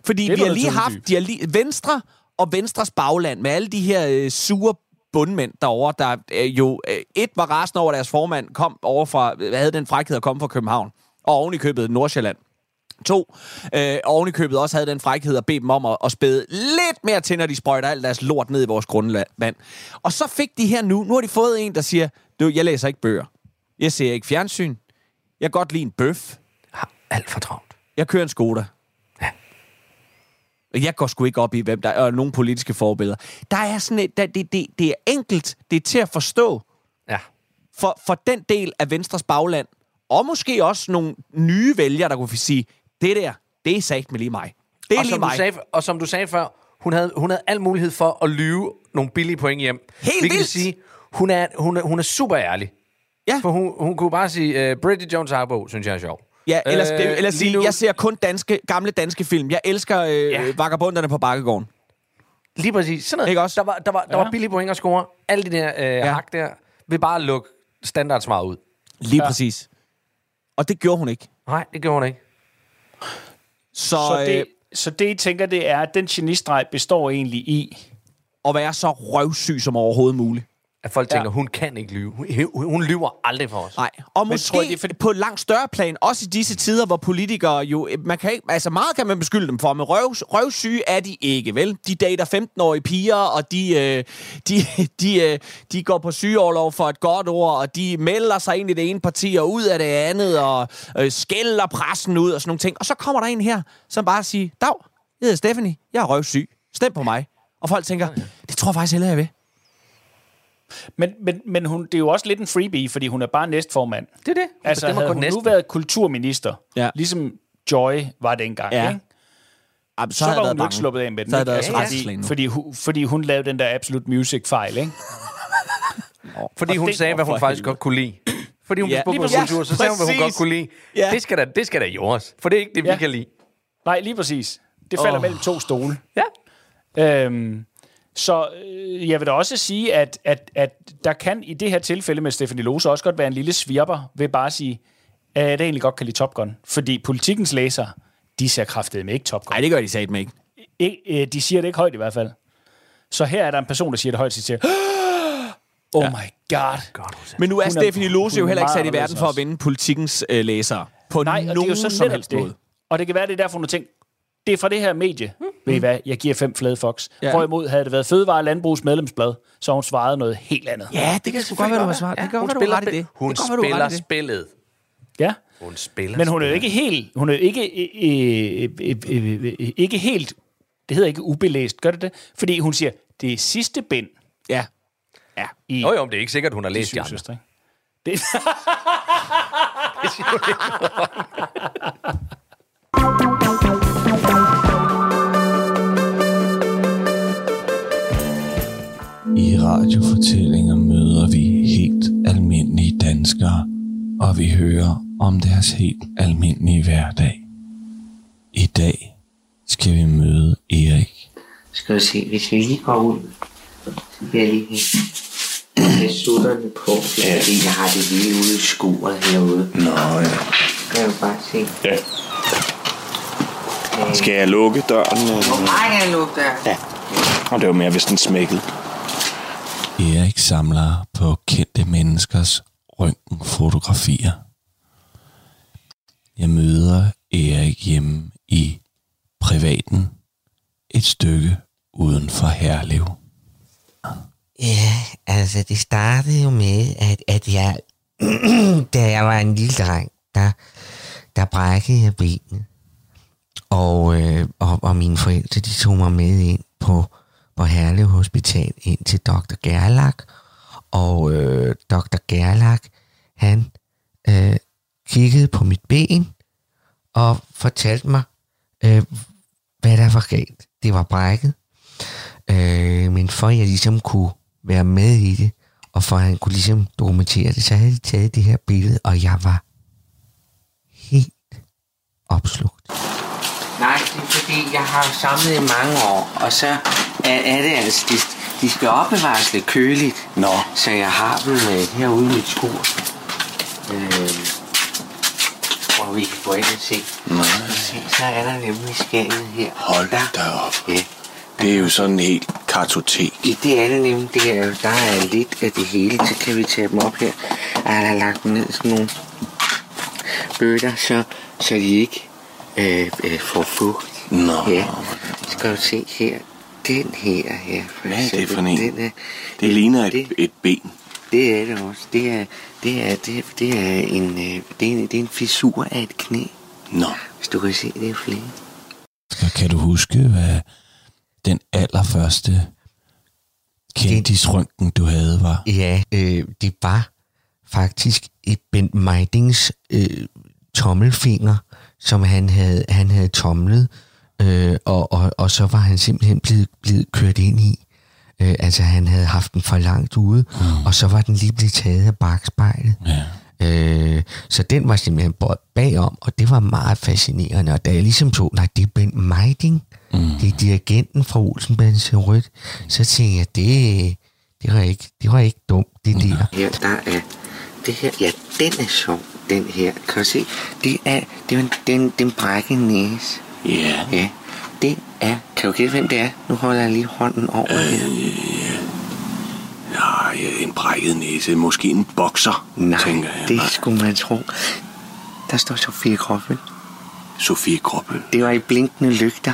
Fordi Det vi har du lige haft de har lige, Venstre og Venstres bagland med alle de her øh, sure bundmænd derovre, der øh, jo øh, et var rasende over at deres formand, kom over fra, øh, havde den frækhed at komme fra København, og oven i købet Nordsjælland. To, øh, oven i købet også havde den frækhed at bede dem om at, at spæde lidt mere til, når de sprøjter alt deres lort ned i vores grundvand. Og så fik de her nu, nu har de fået en, der siger, du, jeg læser ikke bøger. Jeg ser ikke fjernsyn. Jeg kan godt lide en bøf. Har alt for travlt. Jeg kører en Skoda. Jeg går sgu ikke op i, hvem der er og nogle politiske forbilleder. Der er sådan et, der, det, det, det er enkelt, det er til at forstå Ja. for, for den del af Venstres bagland, og måske også nogle nye vælgere, der kunne sige, det der, det er sagt med lige mig. Det er Og lige som, du mig. sagde, og som du sagde før, hun havde, hun havde al mulighed for at lyve nogle billige point hjem. Helt vil vildt. sige, hun er, hun, er, hun er super ærlig. Ja. For hun, hun kunne bare sige, uh, Bridget Jones Harbo, synes jeg er sjov. Ja, eller, Øh, øh, eller lige sige, nu- jeg ser kun danske, gamle danske film. Jeg elsker øh, Ja. vagabunderne på Bakkegården. Lige præcis. Sådan noget. Ikke også? Der var, der var, der Ja. var billige point at score. Alle de der øh, ja. hak der vil bare lukke standardsvar ud. Lige ja. præcis. Og det gjorde hun ikke. Nej, det gjorde hun ikke. Så, Så øh, det, så det, I tænker, det er, at den genistreg består egentlig i... at være så røvsyg som overhovedet muligt. At folk Ja. tænker, hun kan ikke lyve. Hun, hun, lyver aldrig for os. Nej, og Men måske tror det er fordi- på et langt større plan, også i disse tider, hvor politikere jo, man kan ikke, altså meget kan man beskylde dem for, men røv, røvsyge er de ikke, vel? De dater 15-årige piger, og de, øh, de, de, øh, de går på sygeoverlov for et godt ord, og de melder sig ind i det ene parti og ud af det andet, og øh, skælder pressen ud og sådan nogle ting. Og så kommer der en her, som bare siger, Dag, jeg hedder Stephanie, jeg er røvsyg, stem på mig. Og folk tænker, det tror jeg faktisk heller, jeg vil. Men, men, men hun, det er jo også lidt en freebie, fordi hun er bare næstformand. Det er det. Hun Altså, havde hun nu næsten. været kulturminister, Ja. ligesom Joy var dengang, Ja. ikke? Jamen, så, så, var jeg hun jo ikke bange. sluppet af med den. Så havde ikke? Altså, skrækslagen nu. fordi, fordi, hun, fordi hun lavede den der Absolute Music-fejl, ikke? Fordi hun det- sagde, hvad hun faktisk helvede. godt kunne lide. Fordi hun Ja, ja, blev på kultur, så sagde hun, hvad hun godt kunne lide. Ja. Det skal da, det skal da jordes. For det er ikke det, vi Ja. kan lide. Nej, lige præcis. Det falder Åh. mellem to stole. Ja. Øhm, så øh, jeg vil da også sige, at, at, at der kan i det her tilfælde med Stephanie Lose også godt være en lille svirper ved bare at sige, at jeg egentlig godt kan lide Top Gun. Fordi politikens læser, de ser kraftet med ikke Top Gun. Nej, det gør de sat med ikke. Ik- øh, de siger det ikke højt i hvert fald. Så her er der en person, der siger det højt, så siger, oh ja. my god. Men nu er Stephanie Lose jo er heller ikke sat i verden for at vinde politikens øh, læsere. På Nej, og det er nogen jo sådan som helst det. måde. Og det kan være, det er derfor, hun har tænkt, det er fra det her medie. Mm. Ved I hvad, jeg giver fem flade fox. Ja. Ja. Hvorimod havde det været Fødevare- og Landbrugs medlemsblad, så hun svaret noget helt andet. Ja, det kan sgu godt være, du har svaret. Det kan hun spiller, ret i det. hun det spiller ret det. spillet. Ja. Hun spiller Men hun er jo ikke helt, hun er ikke, øh, øh, øh, øh, ikke helt, det hedder ikke ubelæst, gør det det? Fordi hun siger, det er sidste bind Ja. i Jo, jo, men det er ikke sikkert, hun har læst de ikke? Det, I vi hører om deres helt almindelige hverdag. I dag skal vi møde Erik. Skal vi se, hvis vi lige går ud, så bliver jeg lige have sutterne på, det er fordi, jeg har det hele ude i skuret herude. Nå, ja. Kan du bare se? ja. Skal jeg lukke døren? Eller? Nej, jeg lugter. Ja. Og det var mere, hvis den smækkede. Erik samler på kendte menneskers røntgenfotografier. Jeg møder Erik hjemme i privaten et stykke uden for Herlev. Ja, altså det startede jo med, at, at jeg, da jeg var en lille dreng, der, der brækkede jeg benet. Og, øh, og, og mine forældre, de tog mig med ind på, på Herlev Hospital, ind til Dr. Gerlach. Og øh, Dr. Gerlach, han øh, kiggede på mit ben og fortalte mig, øh, hvad der var galt. Det var brækket. Øh, men for at jeg ligesom kunne være med i det, og for at han kunne ligesom dokumentere det, så havde de taget det her billede, og jeg var helt opslugt. Nej, det er fordi, jeg har samlet i mange år, og så er, er det altså, det de skal opbevares lidt køligt. Nå. Så jeg har dem øh, herude i mit skur. Øh, hvor vi kan gå ind og se. Nå. Se, så er der nemlig scannet her. Hold der. da op. Ja. Det er jo sådan helt kartotek. I det er det nemlig, det er, der er lidt af det hele, så kan vi tage dem op her. Jeg har lagt dem ned i sådan nogle bøtter, så, så de ikke øh, øh, får fugt. Nå. Ja, skal du se her. Den her her, for Hvad er det eksempel, for en? Den er, Det ligner det, et, et ben. det er det også. Det er, det er, det er, det er, en, øh, det er, en, det er en fissur af et knæ. Nå. Hvis du kan se, det er flere. Kan du huske, hvad den allerførste kendisrøntgen, du havde, var? Ja, øh, det var faktisk et Bent Meidings øh, tommelfinger, som han havde, han havde tomlet, øh, og, og, og så var han simpelthen blevet, blevet kørt ind i. Øh, altså han havde haft den for langt ude, mm. og så var den lige blevet taget af bagspejlet. Ja. Øh, så den var simpelthen bagom, og det var meget fascinerende. Og da jeg ligesom så, nej, det er Bent Meiding, mm. det er dirigenten fra Olsenbands Rødt, så tænkte jeg, det, det, var ikke, det var ikke dumt, det der. Her, der er det her, ja, den er sjov, den her. Kan du se? Det er, det er en, den, den brække næse. Ja. Ja, det er, kan du gætte, hvem det er? Nu holder jeg lige hånden over øh, her. Ja, en brækket næse. Måske en bokser, Nej, tænker jeg. det skulle man tro. Der står Sofie Kroppen. Sofie Kroppe. Det var i blinkende lygter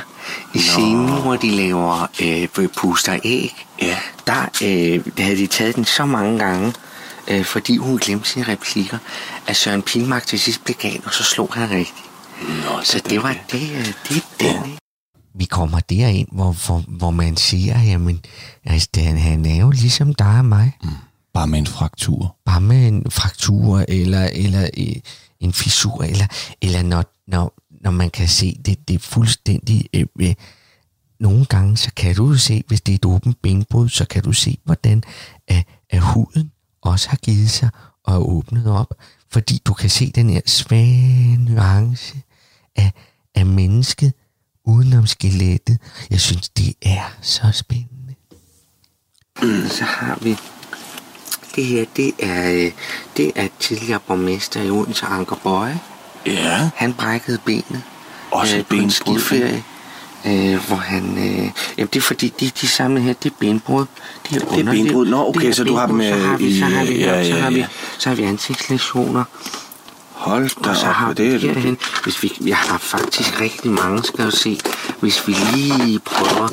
i scenen, hvor de laver øh, puster æg. Ja. Der øh, havde de taget den så mange gange, øh, fordi hun glemte sine replikker, at Søren Pilmark til sidst blev gal, og så slog han rigtigt. Nå, Så det var det, øh, det er den? Vi kommer derind, hvor, hvor, hvor man siger, jamen, altså, han, han er jo ligesom dig og mig. Mm. Bare med en fraktur. Bare med en fraktur, eller, eller øh, en fissur, eller, eller når, når, når man kan se det, det er fuldstændig... Øh, øh, nogle gange, så kan du se, hvis det er et åbent benbrud, så kan du se, hvordan øh, at huden også har givet sig og er åbnet op. Fordi du kan se den her svage nuance af, af mennesket udenom skelettet. Jeg synes, det er så spændende. Så har vi det her, det er, øh, det er tidligere borgmester i Odense, Anker Bøje. Ja. Han brækkede benet. Også et på en benbrud, skiferie. Øh, hvor han... Øh, jamen, det er fordi, de, de samlede her, det er benbrud. Det er, er benbrud. Nå, okay, Det så du har dem, benbrud. så har vi, så øh, har vi, ja, ja, så ja, har vi, ja. så har vi ansigtslæsioner. Hold da Og så op, har det er vi det. herhen, hvis vi, jeg har faktisk rigtig mange, skal du se. Hvis vi lige prøver,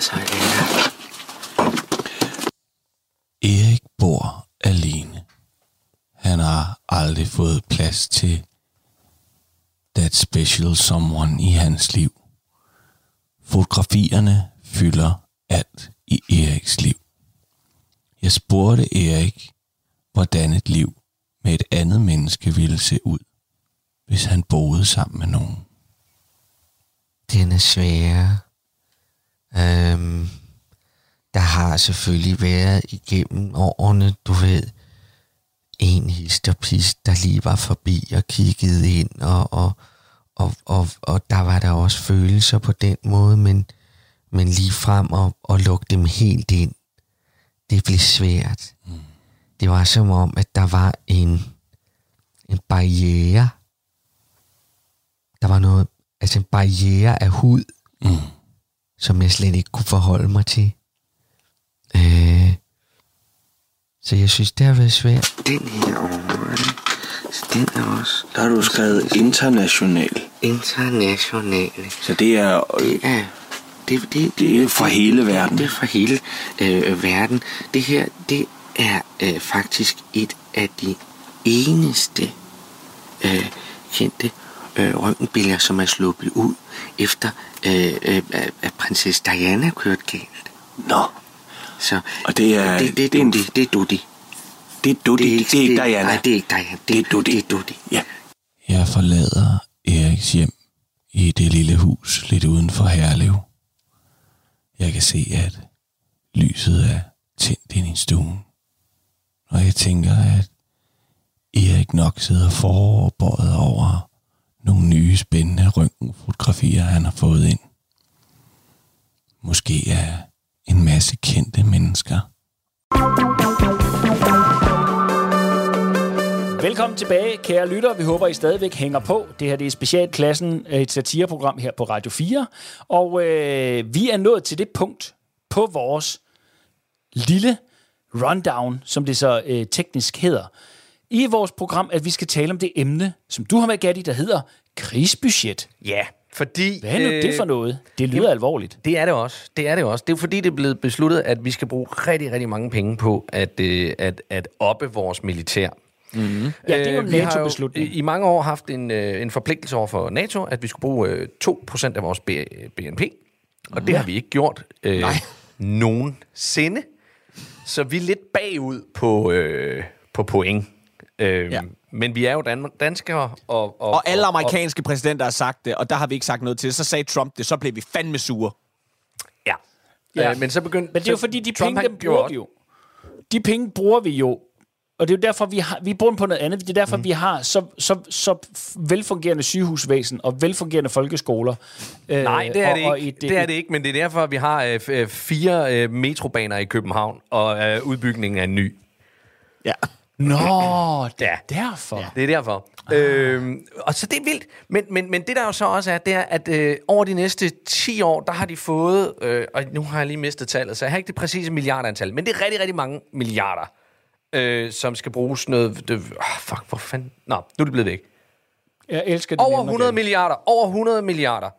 så er. Erik bor alene. Han har aldrig fået plads til that special someone i hans liv. Fotografierne fylder alt i Eriks liv. Jeg spurgte Erik, hvordan et liv med et andet menneske ville se ud, hvis han boede sammen med nogen. Den er svær. Øhm, der har selvfølgelig været igennem årene, du ved, en histerpist, der lige var forbi og kiggede ind, og, og, og, og, og der var der også følelser på den måde, men, men lige frem og, og lukke dem helt ind, det blev svært. Det var som om, at der var en, en barriere. Der var noget, altså en barriere af hud, mm. som jeg slet ikke kunne forholde mig til. Øh, så jeg synes, det har været svært. Den her over, så den er også Der har du skrevet international. international. Så det er... Det er, det, det, Det er for hele verden. Det er for hele øh, verden. Det her, det er øh, faktisk et af de eneste øh, kendte øh, røntgenbilleder, som er sluppet ud efter øh, øh, at- prinsesse Diana kørte galt. Nå, Så Og det er- det, det, det er det, det er Dudi. det er Dudi, det, det er ikke Diana. Nej, det er ikke Diana. Det er Dudi. Det er Dudi. Ja. Jeg forlader Eriks hjem i det lille hus lidt uden for Herlev. Jeg kan se, at lyset er tændt ind i stuen. Og jeg tænker, at Erik nok sidder forbøjet over nogle nye spændende røntgenfotografier, han har fået ind. Måske er en masse kendte mennesker. Velkommen tilbage, kære lytter. Vi håber, I stadigvæk hænger på. Det her det er Specialklassen, øh, et satireprogram her på Radio 4. Og øh, vi er nået til det punkt på vores lille rundown, som det så øh, teknisk hedder, i vores program, at vi skal tale om det emne, som du har med, Gatti, der hedder krigsbudget. Ja, fordi... Hvad er nu det for noget? Det lyder jamen, alvorligt. Det er det også. Det er det også. Det er jo fordi, det er blevet besluttet, at vi skal bruge rigtig, rigtig mange penge på at, øh, at, at oppe vores militær. Ja, det er jo en Øh, vi har NATO-beslutning. i, i mange år haft en, øh, en forpligtelse over for NATO, at vi skulle bruge øh, 2% af vores BNP. Og det har vi ikke gjort øh, Nej. nogensinde. Så vi er lidt bagud på, øh, på point. Øh, Ja. Men vi er jo dan- danskere. Og, og, Og alle og, amerikanske præsidenter har sagt det, og der har vi ikke sagt noget til det. Så sagde Trump det, så blev vi fandme sure. Ja. Ja. Øh, men så begyndte... Men det er jo fordi, de Trump, penge, dem bruger vi jo. De penge bruger vi jo. Og det er jo derfor, vi, har, vi bruger dem på noget andet. Det er derfor, mm. vi har så, så, så velfungerende sygehusvæsen og velfungerende folkeskoler. Øh, Nej, det er og, det og ikke. et- det er det ikke, men det er derfor, vi har øh, øh, fire øh, metrobaner i København og øh, udbygningen af en ny. Ja. Nå, det er derfor. Ja. Det er derfor. Ah. Øhm, og så det er vildt. Men, men, men det der jo så også er, det er, at øh, over de næste 10 år, der har de fået, øh, og nu har jeg lige mistet tallet, så jeg har ikke det præcise milliardantal, men det er rigtig, rigtig mange milliarder, øh, som skal bruges noget... Det, oh, fuck, hvor fanden... Nå, nu er det blevet væk. Jeg elsker det. Over nemmere 100 igen. milliarder. Over 100 milliarder.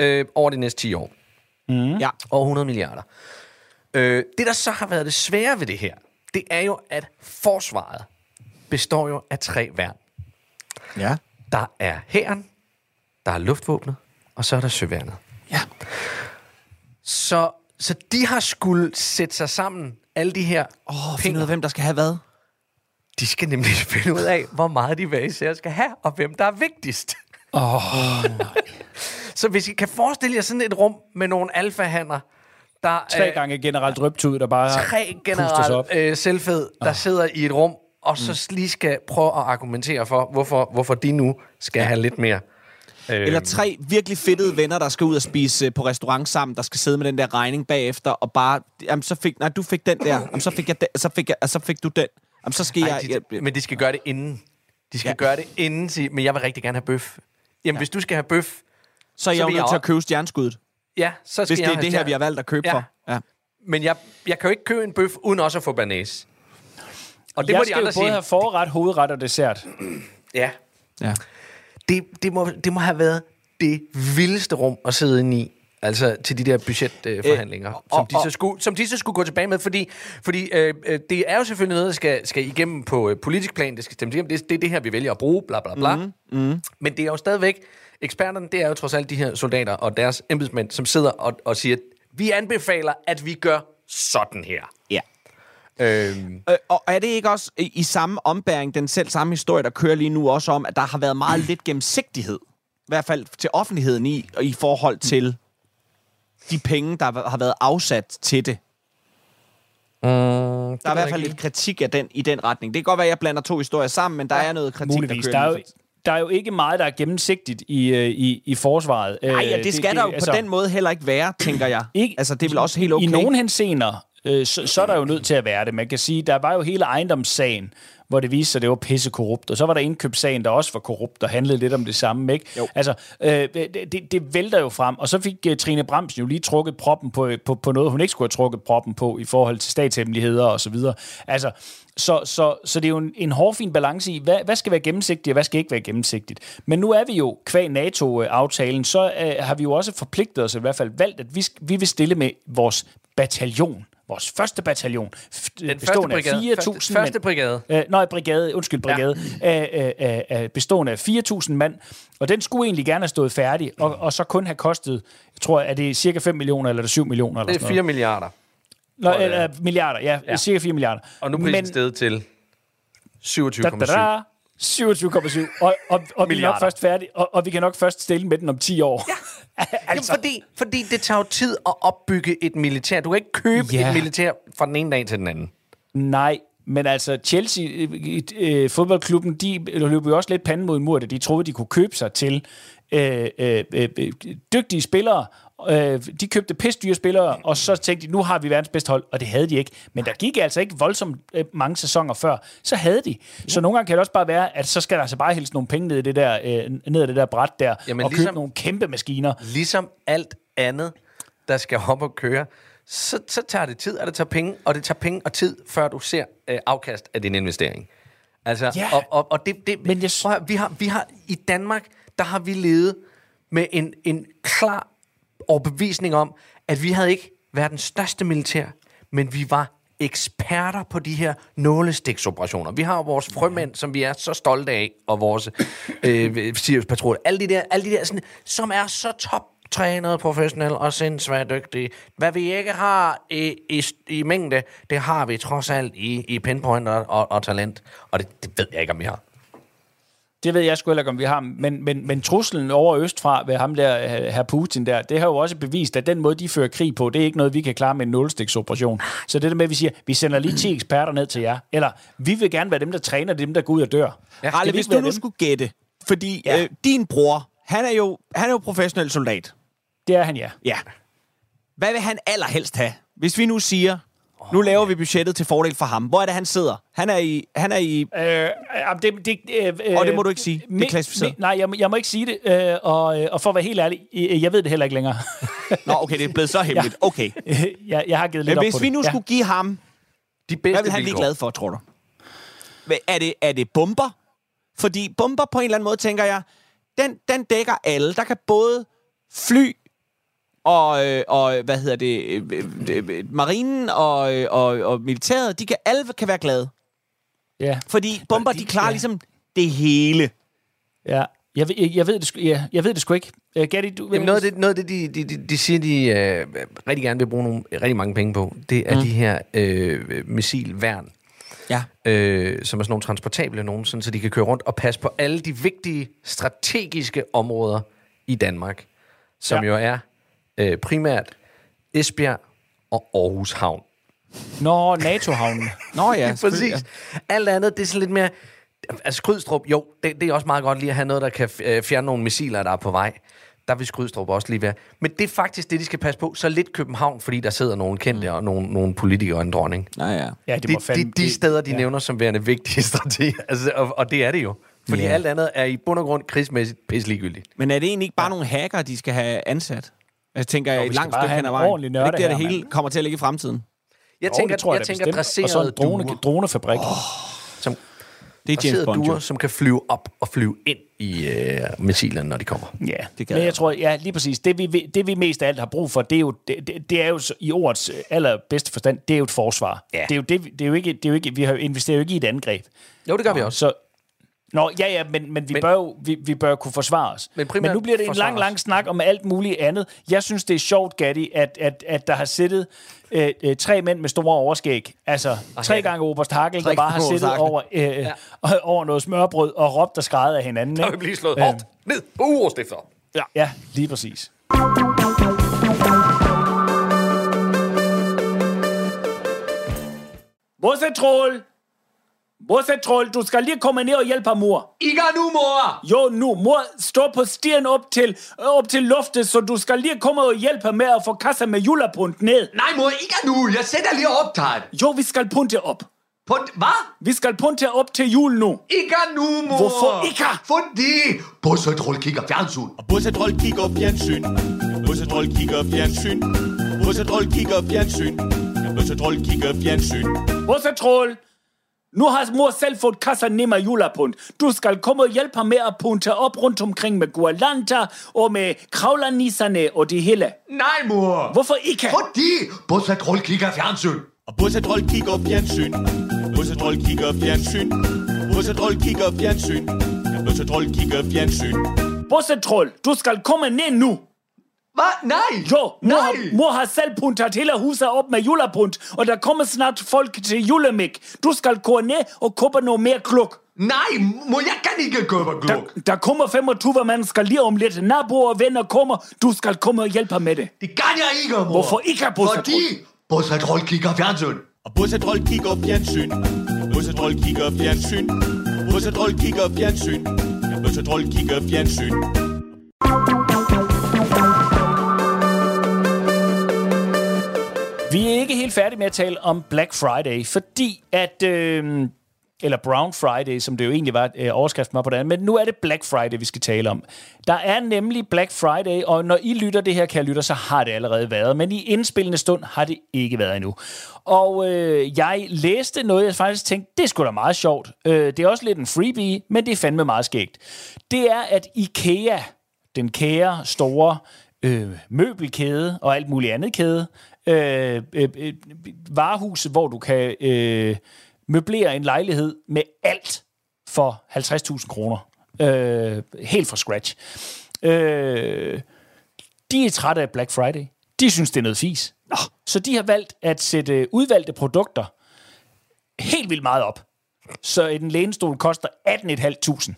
Øh, over de næste 10 år. Ja. Over 100 milliarder. Øh, det, der så har været det svære ved det her, det er jo, at forsvaret består jo af tre værn. Ja. Der er hæren, der er luftvåbnet, og så er der søværnet. Ja. Så, så de har skulle sætte sig sammen, alle de her Åh, oh, find ud af, hvem der skal have hvad. De skal nemlig finde ud af, hvor meget de hver især skal have, og hvem der er vigtigst. Åh, Så hvis I kan forestille jer sådan et rum med nogle alfahander, der tre øh, gange generelt drøbtud, der bare tre generelt øh, selvfed, der oh. sidder i et rum, og så lige skal prøve at argumentere for, hvorfor, hvorfor de nu skal have lidt mere. Øh, Eller tre virkelig fedtede venner, der skal ud og spise øh, på restaurant sammen, der skal sidde med den der regning bagefter, og bare, jamen så fik, nej, du fik den der, jamen, så fik jeg den, så fik, jeg, og så fik du den. Jamen, så skal Ej, jeg... de, jeg men de skal gøre det inden. De skal Ja. gøre det inden, sige, men jeg vil rigtig gerne have bøf. Jamen, ja. hvis du skal have bøf, så er jeg jo nødt jeg til at købe stjernskuddet, ja, så skal hvis jeg det er det her, vi har valgt at købe Ja. for. Ja. Men jeg, jeg kan jo ikke købe en bøf, uden også at få banæs. Og det jeg må de skal jo andre både sige. have forret, hovedret og dessert. Ja. ja. Det, det, må, det må have været det vildeste rum at sidde inde i. Altså til de der budgetforhandlinger, øh, som, og- de så skulle, som de så skulle gå tilbage med. Fordi, fordi øh, øh, det er jo selvfølgelig noget, der skal, skal igennem på øh, politisk plan. Det skal stemmes igennem. Det, det er det her, vi vælger at bruge, bla bla bla. Mm, mm. Men det er jo stadigvæk... Eksperterne, det er jo trods alt de her soldater og deres embedsmænd, som sidder og, og siger, vi anbefaler, at vi gør sådan her. ja. Øhm, Øh, og er det ikke også i, i samme ombæring, den selv samme historie, der kører lige nu også om, at der har været meget lidt gennemsigtighed, i hvert fald til offentligheden i, og i forhold til de penge, der har været afsat til det. mm, Der er i hvert fald lidt kritik af den, i den retning. Det kan godt være, at jeg blander to historier sammen, men der ja, er noget kritik, Muligvis. der Der kører. er, jo, der er jo ikke meget, der er gennemsigtigt i, øh, i, i forsvaret. Nej, ja, det skal det, der jo altså, på den måde heller ikke være, tænker jeg. Ikke, altså, det er vel også helt okay. I nogle henseender øh, så, så er der jo nødt til at være det. Man kan sige, der var jo hele ejendomssagen, hvor det viste sig, at det var pisse korrupt. Og så var der indkøbssagen, der også var korrupt, og handlede lidt om det samme. Ikke? Jo. Altså, øh, det, det, det vælter jo frem. Og så fik uh, Trine Bramsen jo lige trukket proppen på, på, på noget, hun ikke skulle have trukket proppen på i forhold til statshemmeligheder og så videre. Altså, så, så, så det er jo en, en hårfin balance i, hvad, hvad skal være gennemsigtigt, og hvad skal ikke være gennemsigtigt. Men nu er vi jo, kvæg NATO-aftalen, så øh, har vi jo også forpligtet os, i hvert fald valgt, at vi, vi vil stille med vores bataljon. Vores første bataljon. Den bestående første af brigade. 4.000 Første, første mænd. brigade. Øh, nej, brigade, undskyld, brigade, ja. øh, øh, øh, bestående af 4.000 mand, og den skulle egentlig gerne have stået færdig, og, og så kun have kostet, jeg tror, er det cirka 5 millioner, eller er det 7 millioner? Eller Det er sådan 4 milliarder. noget? Nå, det er. eller, milliarder, ja, ja, cirka 4 milliarder. Og nu er prisen steget til da, da, 27,7. Da, 27,7, og, og, og vi er nok først færdige, og, og vi kan nok først stille med den om 10 år. Ja. Altså. Jamen, fordi, fordi det tager jo tid at opbygge et militær. Du kan ikke købe Ja. et militær fra den ene dag til den anden. Nej, men altså Chelsea, øh, øh, fodboldklubben, de løb jo også lidt panden mod en mur, da de troede, de kunne købe sig til øh, øh, øh, øh, dygtige spillere. Øh, de købte pissdyre spillere, og så tænkte de, nu har vi verdens bedste hold, og det havde de ikke. Men der gik altså ikke voldsomt øh, mange sæsoner før, så havde de. Så nogle gange kan det også bare være, at så skal der altså bare hældes nogle penge ned i det der, øh, ned i det der bræt der, Jamen, og købe ligesom- nogle kæmpe maskiner. Ligesom alt andet, der skal op og køre, så, så tager det tid, og det tager penge, og det tager penge og tid, før du ser øh, afkast af din investering. Altså, Ja. og, og, og det, det, Men jeg- prøv vi, har, vi har i Danmark, der har vi levet med en, en klar overbevisning om, at vi havde ikke verdens største militær, men vi var eksperter på de her nålestiksoperationer. Vi har vores frømænd, som vi er så stolte af, og vores øh, Sirius Patrol. Alle de der, alle de der sådan, som er så top trænet, professionelle og sindssygt dygtige. Hvad vi ikke har i, i, i mængde, det har vi trods alt i, i pinpoint og, og, og talent. Og det, det ved jeg ikke, om vi har. Det ved jeg sgu heller ikke, om vi har. Men, men, men truslen over østfra ved ham der, her Putin der, det har jo også bevist, at den måde, de fører krig på, det er ikke noget, vi kan klare med en nulstiksoperation. Så det der med, at vi siger, vi sender lige 10 eksperter ned til jer. Eller, vi vil gerne være dem, der træner dem, der går ud og dør. Ja, Ralle, vi hvis du nu dem? skulle gætte, fordi ja. øh, din bror, han er, jo, han er jo professionel soldat. Det er han, ja. Ja. Hvad vil han allerhelst have? Hvis vi nu siger, nu laver vi budgettet til fordel for ham. Hvor er det, han sidder? Han er i... Han er i Øh, det, det, øh, øh, Og det må du ikke sige. Det er klassificeret. mi- nej, jeg, må- jeg må ikke sige det. Øh, og, øh, og for at være helt ærlig, øh, jeg ved det heller ikke længere. Nå, okay, det er blevet så hemmeligt. Okay. jeg, jeg har givet lidt Men op hvis på vi det. nu Ja. skulle give ham... De bedste Hvad vil han blive glad for, tror du? Er det, er det bomber? Fordi bomber på en eller anden måde, tænker jeg, den, den dækker alle. Der kan både fly og, øh, og hvad hedder det, øh, øh, marinen og, øh, og, og militæret, de kan alle kan være glade. Ja. Fordi bomber, de klarer ja. ligesom det hele. Ja. Jeg, ved, jeg, jeg, ved det, sgu- ja, jeg ved det sgu ikke. Uh, Gatti, du... Jamen noget af det, noget af det de, de, de, de siger, de øh, rigtig gerne vil bruge nogle, rigtig mange penge på, det er mm. de her øh, missilværn, Ja. øh, som er sådan nogle transportable nogen, sådan, så de kan køre rundt og passe på alle de vigtige strategiske områder i Danmark, som ja. jo er øh, primært Esbjerg og Aarhus Havn. Nå, NATO-havnen. Nå ja, Præcis. Alt andet, det er sådan lidt mere... Altså Skrydstrup, jo, det, det er også meget godt lige at have noget, der kan øh, fjerne nogle missiler, der er på vej. Der vil Skrydstrup også lige være. Men det er faktisk det, de skal passe på. Så lidt København, fordi der sidder nogle kendte og nogle, nogle politikere og en dronning. Ja, ja. Ja, det De, må de, fandme... de steder, de ja. ja. nævner som værende vigtige strategier. Altså, og, og det er det jo. Fordi Ja. alt andet er i bund og grund krigsmæssigt pisseligegyldigt. Men er det egentlig ikke bare nogle hacker, de skal have ansat? Jeg tænker, vi et langt stykke hen ad en vejen. ordentlig er det det hele mand. kommer til at ligge i fremtiden? Jeg Jo, tænker, det tror jeg, jeg tænker bestemt. Og så en drone, duer, dronefabrik. Oh, som Det er James Bond, duer, som kan flyve op og flyve ind i øh, missilerne, når de kommer. ja, Det det gad men jeg. jeg tror, ja, lige præcis. Det vi, det vi mest af alt har brug for, det er jo, det, det, det er jo i ordets øh, allerbedste forstand, det er jo et forsvar. Ja. Det er jo det, vi- det er jo ikke, det er jo ikke, vi har investeret jo ikke i et angreb. Jo, det gør vi også. Så, Nå, ja, ja, men, men, vi, Men- bør jo, vi, vi bør kunne forsvare os. Men Men, nu bliver det en lang, lang snak om alt muligt andet. Jeg synes, det er sjovt, Gatti, at, at, at der har siddet øh, øh, tre mænd med store overskæg. Altså, tre ja. gange Oberst Hagel, der Tre bare har siddet over, øh, ja. over noget smørbrød og råbt og skrejet af hinanden. Der vil blive slået Øh, hårdt ned på urestifter. Ja, ja, lige præcis. Modcentrol! Brorsetrol, du skal lige komme ned og hjælpe mor. Ikke nu, mor! Jo, nu. Mor står på stien op til, op til loftet, så du skal lige komme og hjælpe med at få kasser med julepunt ned. Nej, mor, ikke nu. Jeg sætter lige optaget. Jo, vi skal punte op. På, hvad? Vi skal punte op til jul nu. Ikke nu, mor. Hvorfor ikke? Fordi Bussetrol kigger fjernsyn. Og Bussetrol kigger fjernsyn. Bussetrol kigger fjernsyn. Bussetrol kigger fjernsyn. Bussetrol kigger fjernsyn. Brorsetrol, nu har mor selv fået kasser ned med julepunt. Du skal komme og hjælpe ham med at punte op rundt omkring med guirlander og med kravlernisserne og det hele. Nej, mor. Hvorfor ikke? Fordi Bussetrol kigger fjernsyn. Og Bussetrol kigger fjernsyn. Bussetrol kigger fjernsyn. Bussetrol kigger fjernsyn. Bussetrol kigger fjernsyn. Brorsetrol, du skal komme ned nu. Hvad? Nej. Jo, mor, Nej. har, mor har selv puntet hele huset op med julepunt, og der kommer snart folk til julemik. Du skal gå ned og købe noget mere kluk. Nej, mor, jeg kan ikke købe Der, gluk. der kommer 25 mennesker lige om lidt. Naboer og venner kommer. Du skal komme og hjælpe med det. Det kan jeg ikke, mor. Hvorfor ikke, Bussetrol? Fordi Bussetrol kigger fjernsyn. Og Bussetrol kigger fjernsyn. Bussetrol kigger fjernsyn. Bussetrol kigger fjernsyn. Bussetrol kigger fjernsyn. Vi er ikke helt færdige med at tale om Black Friday, fordi at... Øh, eller Brown Friday, som det jo egentlig var, øh, overskriften var på det, men nu er det Black Friday, vi skal tale om. Der er nemlig Black Friday, og når I lytter det her, kan lytter, så har det allerede været, men i indspillende stund har det ikke været endnu. Og øh, jeg læste noget, jeg faktisk tænkte, det skulle da meget sjovt. Øh, det er også lidt en freebie, men det er fandme meget skægt. Det er, at IKEA, den kære, store øh, møbelkæde og alt muligt andet kæde, øh, øh, øh, varehus, hvor du kan øh, møblere en lejlighed med alt for 50.000 kroner. Øh, helt fra scratch. Øh, de er trætte af Black Friday. De synes, det er noget fis. Nå, så de har valgt at sætte udvalgte produkter helt vildt meget op. Så en lænestol koster 18.500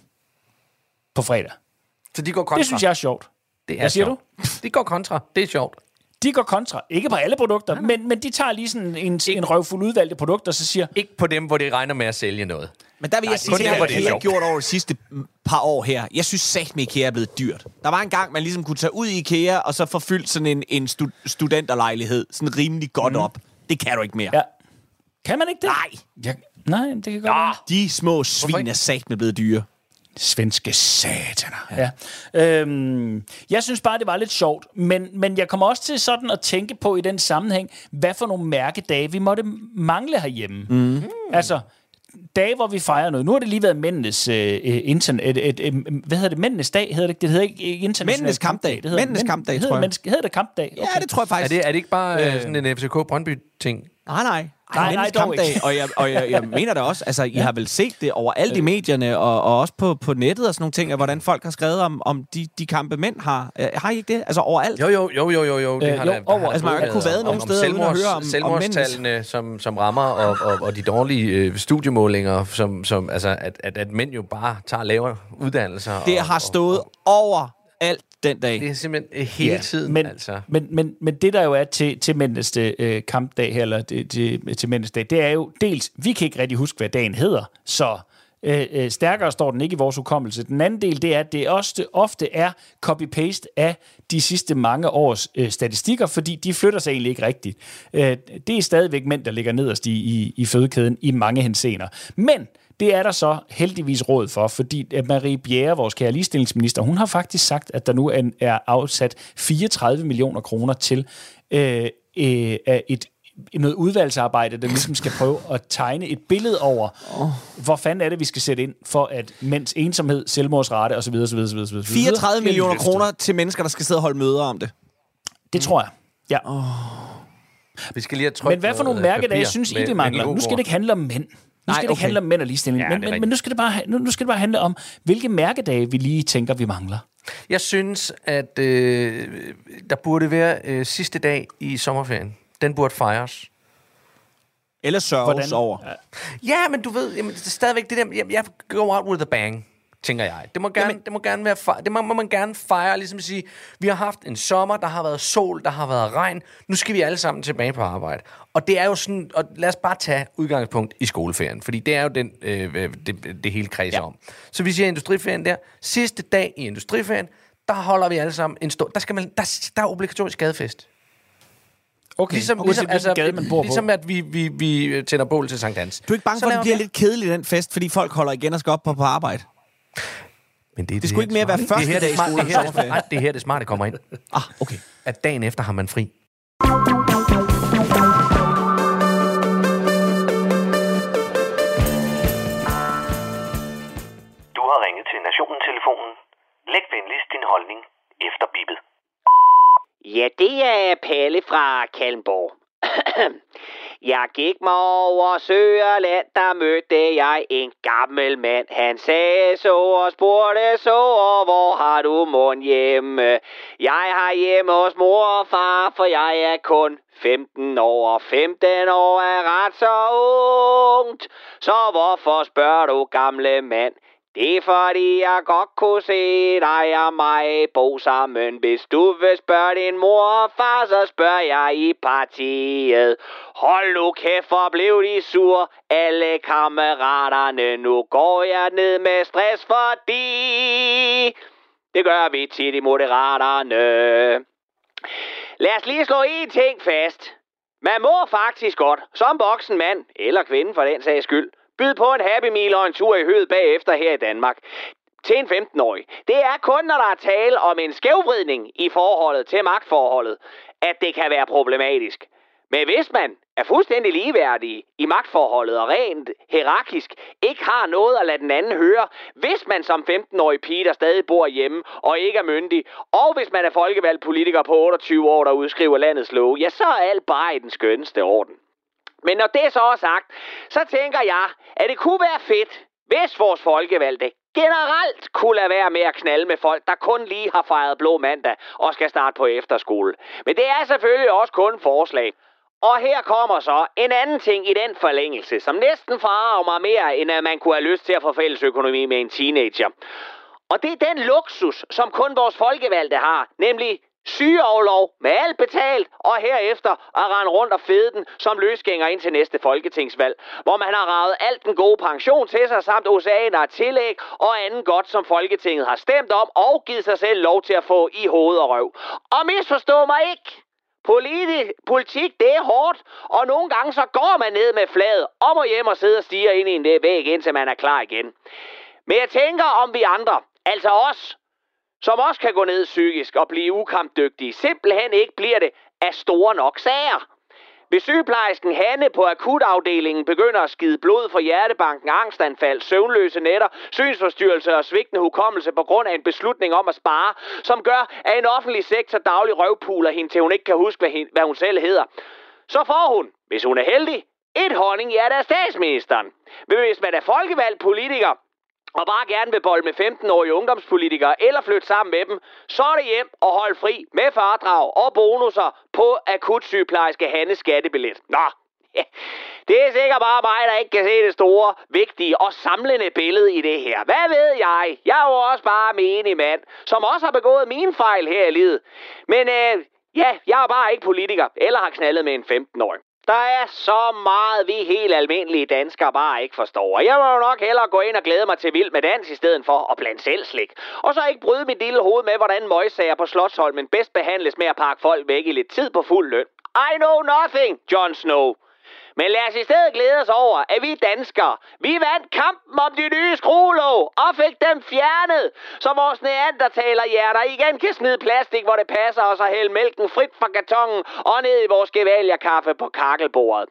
på fredag. Så de går kontra. Det synes jeg er sjovt. det er Hvad siger sjovt. De går kontra. Det er sjovt. De går kontra. Ikke på alle produkter, men, men de tager lige sådan en, en røvfuld udvalgte produkter, og så siger, Ikke på dem, hvor de regner med at sælge noget. Men der vil Nej, jeg sige, det har det sjovt. gjort over de sidste par år her. Jeg synes sagt med IKEA er blevet dyrt. Der var en gang, man ligesom kunne tage ud i IKEA, og så få fyldt sådan en, en stu- studenterlejlighed sådan rimelig godt mm. op. Det kan du ikke mere. ja. Kan man ikke det? Nej. Ja, nej, det kan godt være. De små svin ikke? er sagt med blevet dyre. Svenske sataner. Ja. Øhm, jeg synes bare, det var lidt sjovt, men, men jeg kommer også til sådan at tænke på i den sammenhæng, hvad for nogle mærkedage vi måtte mangle herhjemme. Mm. Altså, dage, hvor vi fejrer noget. Nu har det lige været mændenes øh, internet... Et, et, et, hvad hedder det? Mændenes dag hedder det ikke? Det hedder ikke international Mændenes kampdag. Det hedder Mændenes mænd- kampdag, hedder tror jeg. menneske- Hedder det kampdag? Ja, det tror jeg Er faktisk. det, er det ikke bare øh, sådan en FCK Brøndby-ting? Nej, nej. Nej, Nej, nej, nej, dog kampdag, ikke. og, jeg, og jeg, jeg mener det også, altså, I har vel set det overalt i medierne, og, og også på, på nettet og sådan nogle ting, at hvordan folk har skrevet om, om de, de kampe, mænd har. Øh, Har I ikke det? Altså overalt? Jo, jo, jo, jo, jo, jo. Det Øh, har jo, der- over- har der altså, man har ikke kunne nogen om- steder uden at høre om- om Selvmordstallene, som, som rammer, og, og, og de dårlige øh, studiemålinger, som, som altså, at, at, at mænd jo bare tager lavere uddannelser. Det og, har og, stået over alt den dag. Det er simpelthen øh, hele tiden, men, altså. men, men, men det der jo er til, til mændenes øh, kampdag her, eller det, til, til mændenes dag, det er jo dels, vi kan ikke rigtig huske, hvad dagen hedder, så øh, øh, stærkere står den ikke i vores hukommelse. Den anden del, det er, at det ofte, ofte er copy-paste af de sidste mange års øh, statistikker, fordi de flytter sig egentlig ikke rigtigt. Øh, det er stadigvæk mænd, der ligger nederst i, i, i fødekæden i mange hensener. Men det er der så heldigvis råd for, fordi Marie Bjerre, vores kære ligestillingsminister, hun har faktisk sagt, at der nu er, afsat 34 millioner kroner til øh, øh, af et noget udvalgsarbejde, der ligesom skal prøve at tegne et billede over, oh. hvor fanden er det, vi skal sætte ind for, at mænds ensomhed, selvmordsrate osv. osv., osv., osv. 34 millioner kroner til mennesker, der skal sidde og holde møder om det. Det tror jeg. Ja. Vi skal lige have Men hvad for nogle øh, mærkedage synes I, det mangler? Nu skal det ikke handle om mænd. Nu Nej, skal det ikke okay. handle om mænd og ligestilling. Ja, men, men, men nu, skal det bare, nu, nu skal det bare handle om, hvilke mærkedage vi lige tænker, vi mangler. Jeg synes, at øh, der burde være øh, sidste dag i sommerferien. Den burde fejres. Eller sørges Hvordan- over. Ja, men du ved, jamen, det er stadigvæk det der, jeg, jeg go out with a bang. Tænker jeg. Det må gerne, det må gerne være fej- det må, må man gerne fejre, ligesom at sige, vi har haft en sommer, der har været sol, der har været regn, nu skal vi alle sammen tilbage på arbejde. Og det er jo sådan, og lad os bare tage udgangspunkt i skoleferien, fordi det er jo den, øh, det, det hele kredser ja. om. Så vi siger industriferien der, sidste dag i industriferien, der holder vi alle sammen en stor, der, skal man, der, der er obligatorisk gadefest. Okay, Ligesom, uanset ligesom, altså, gade man bor ligesom på. at vi, vi, vi tænder bål til Sankt Hans. Du er ikke bange Så for, at det bliver lidt kedeligt, den fest, fordi folk holder igen og skal op på, på arbejde? Men det, Det skulle ikke mere være Det første her, dag det i skolen. det, her, det, smarte, nej, det her det smarte kommer ind. Ah, okay. At dagen efter har man fri. Du har ringet til Nationen-telefonen. Læg venligst din holdning efter bippet. Ja, det er Palle fra Kalmborg. jeg gik mig over Søerland, der mødte jeg en gammel mand. Han sagde så og spurgte så, og hvor har du mund hjemme? Jeg har hjemme hos mor og far, for jeg er kun 15 år, og 15 år er ret så ungt. Så hvorfor spørger du, gamle mand? Det er fordi, jeg godt kunne se dig og mig bo sammen. Hvis du vil spørge din mor og far, så spørger jeg i partiet. Hold nu kæft, hvor blev de sur, alle kammeraterne. Nu går jeg ned med stress, fordi det gør vi tit i moderaterne. Lad os lige slå en ting fast. Man må faktisk godt, som voksen mand, eller kvinde for den sags skyld, Byd på en Happy Meal og en tur i høet bagefter her i Danmark. Til en 15-årig. Det er kun, når der er tale om en skævvridning i forholdet til magtforholdet, at det kan være problematisk. Men hvis man er fuldstændig ligeværdig i magtforholdet og rent hierarkisk ikke har noget at lade den anden høre, hvis man som 15-årig pige, der stadig bor hjemme og ikke er myndig, og hvis man er folkevalgt politiker på 28 år, der udskriver landets lov, ja, så er alt bare i den skønneste orden. Men når det så er sagt, så tænker jeg, at det kunne være fedt, hvis vores folkevalgte generelt kunne lade være med at knalde med folk, der kun lige har fejret blå mandag og skal starte på efterskole. Men det er selvfølgelig også kun forslag. Og her kommer så en anden ting i den forlængelse, som næsten farer mig mere, end at man kunne have lyst til at få fælles økonomi med en teenager. Og det er den luksus, som kun vores folkevalgte har, nemlig sygeoverlov med alt betalt, og herefter at rende rundt og fede den som løsgænger ind til næste folketingsvalg, hvor man har ravet alt den gode pension til sig, samt oceaner af tillæg og anden godt, som Folketinget har stemt om, og givet sig selv lov til at få i hoved og røv. Og misforstå mig ikke! Politi- politik, det er hårdt, og nogle gange så går man ned med fladet og må hjem og sidde og stiger ind i en væg, indtil man er klar igen. Men jeg tænker om vi andre, altså os, som også kan gå ned psykisk og blive ukampdygtige, simpelthen ikke bliver det af store nok sager. Hvis sygeplejersken Hanne på akutafdelingen begynder at skide blod for hjertebanken, angstanfald, søvnløse nætter, synsforstyrrelse og svigtende hukommelse på grund af en beslutning om at spare, som gør, at en offentlig sektor daglig røvpuler hende, til hun ikke kan huske, hvad, hende, hvad hun selv hedder, så får hun, hvis hun er heldig, et honninghjerte af statsministeren. Men hvis man er folkevalgt politiker, og bare gerne vil bolle med 15-årige ungdomspolitikere eller flytte sammen med dem, så er det hjem og hold fri med fardrag og bonusser på akutsygeplejerske Hannes skattebillet. Nå, ja, det er sikkert bare mig, der ikke kan se det store, vigtige og samlende billede i det her. Hvad ved jeg? Jeg er jo også bare menig mand, som også har begået mine fejl her i livet. Men øh, ja, jeg er bare ikke politiker, eller har knaldet med en 15-årig. Der er så meget, vi helt almindelige danskere bare ikke forstår. Og jeg må jo nok hellere gå ind og glæde mig til vild med dans, i stedet for at blande selv slik. Og så ikke bryde mit lille hoved med, hvordan møgsager på Slottsholmen bedst behandles med at pakke folk væk i lidt tid på fuld løn. I know nothing, Jon Snow. Men lad os i stedet glæde os over, at vi danskere, vi vandt kampen om de nye skruelåg og fik dem fjernet, så vores neandertalerhjerner igen kan smide plastik, hvor det passer os og hælde mælken frit fra kartongen og ned i vores gevalierkaffe på kakkelbordet.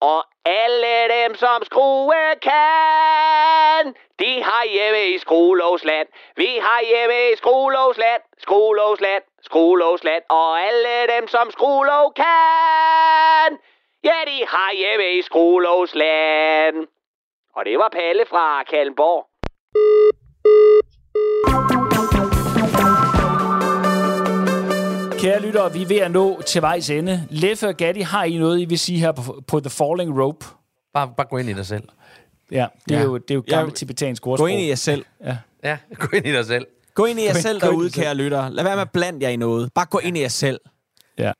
Og alle dem, som skrue kan, de har hjemme i skruelovsland. Vi har hjemme i skruelovsland, skruelovsland, skruelovsland. Og alle dem, som skruelov kan, Ja, de har hjemme i Skruelovsland. Og det var Palle fra Kalmborg. Kære lyttere, vi er ved at nå til vejs ende. Leffe og Gatti, har I noget, I vil sige her på, på The Falling Rope? Bare, bare gå ind i dig selv. Ja, det er Ja. jo, det er jo gammelt Ja, tibetansk Gå ordsprog. ind i jer selv. Ja. Ja, gå ind i dig selv. Gå ind i jer Gå selv gå derude, kære lytter. Lad være med at blande jer i noget. Bare gå ind i jer selv. Ja.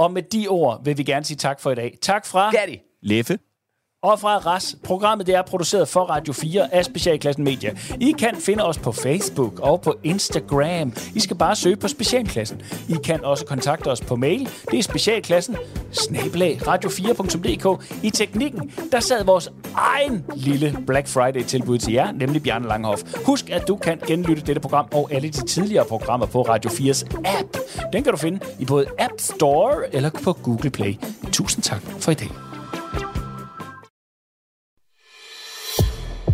Og med de ord vil vi gerne sige tak for i dag. Tak fra Gatti. Leffe og fra RAS. Programmet det er produceret for Radio 4 af Specialklassen Media. I kan finde os på Facebook og på Instagram. I skal bare søge på Specialklassen. I kan også kontakte os på mail. Det er specialklassen snabelag radio4.dk. I teknikken, der sad vores egen lille Black Friday-tilbud til jer, nemlig Bjarne Langhoff. Husk, at du kan genlytte dette program og alle de tidligere programmer på Radio 4's app. Den kan du finde i både App Store eller på Google Play. Tusind tak for i dag.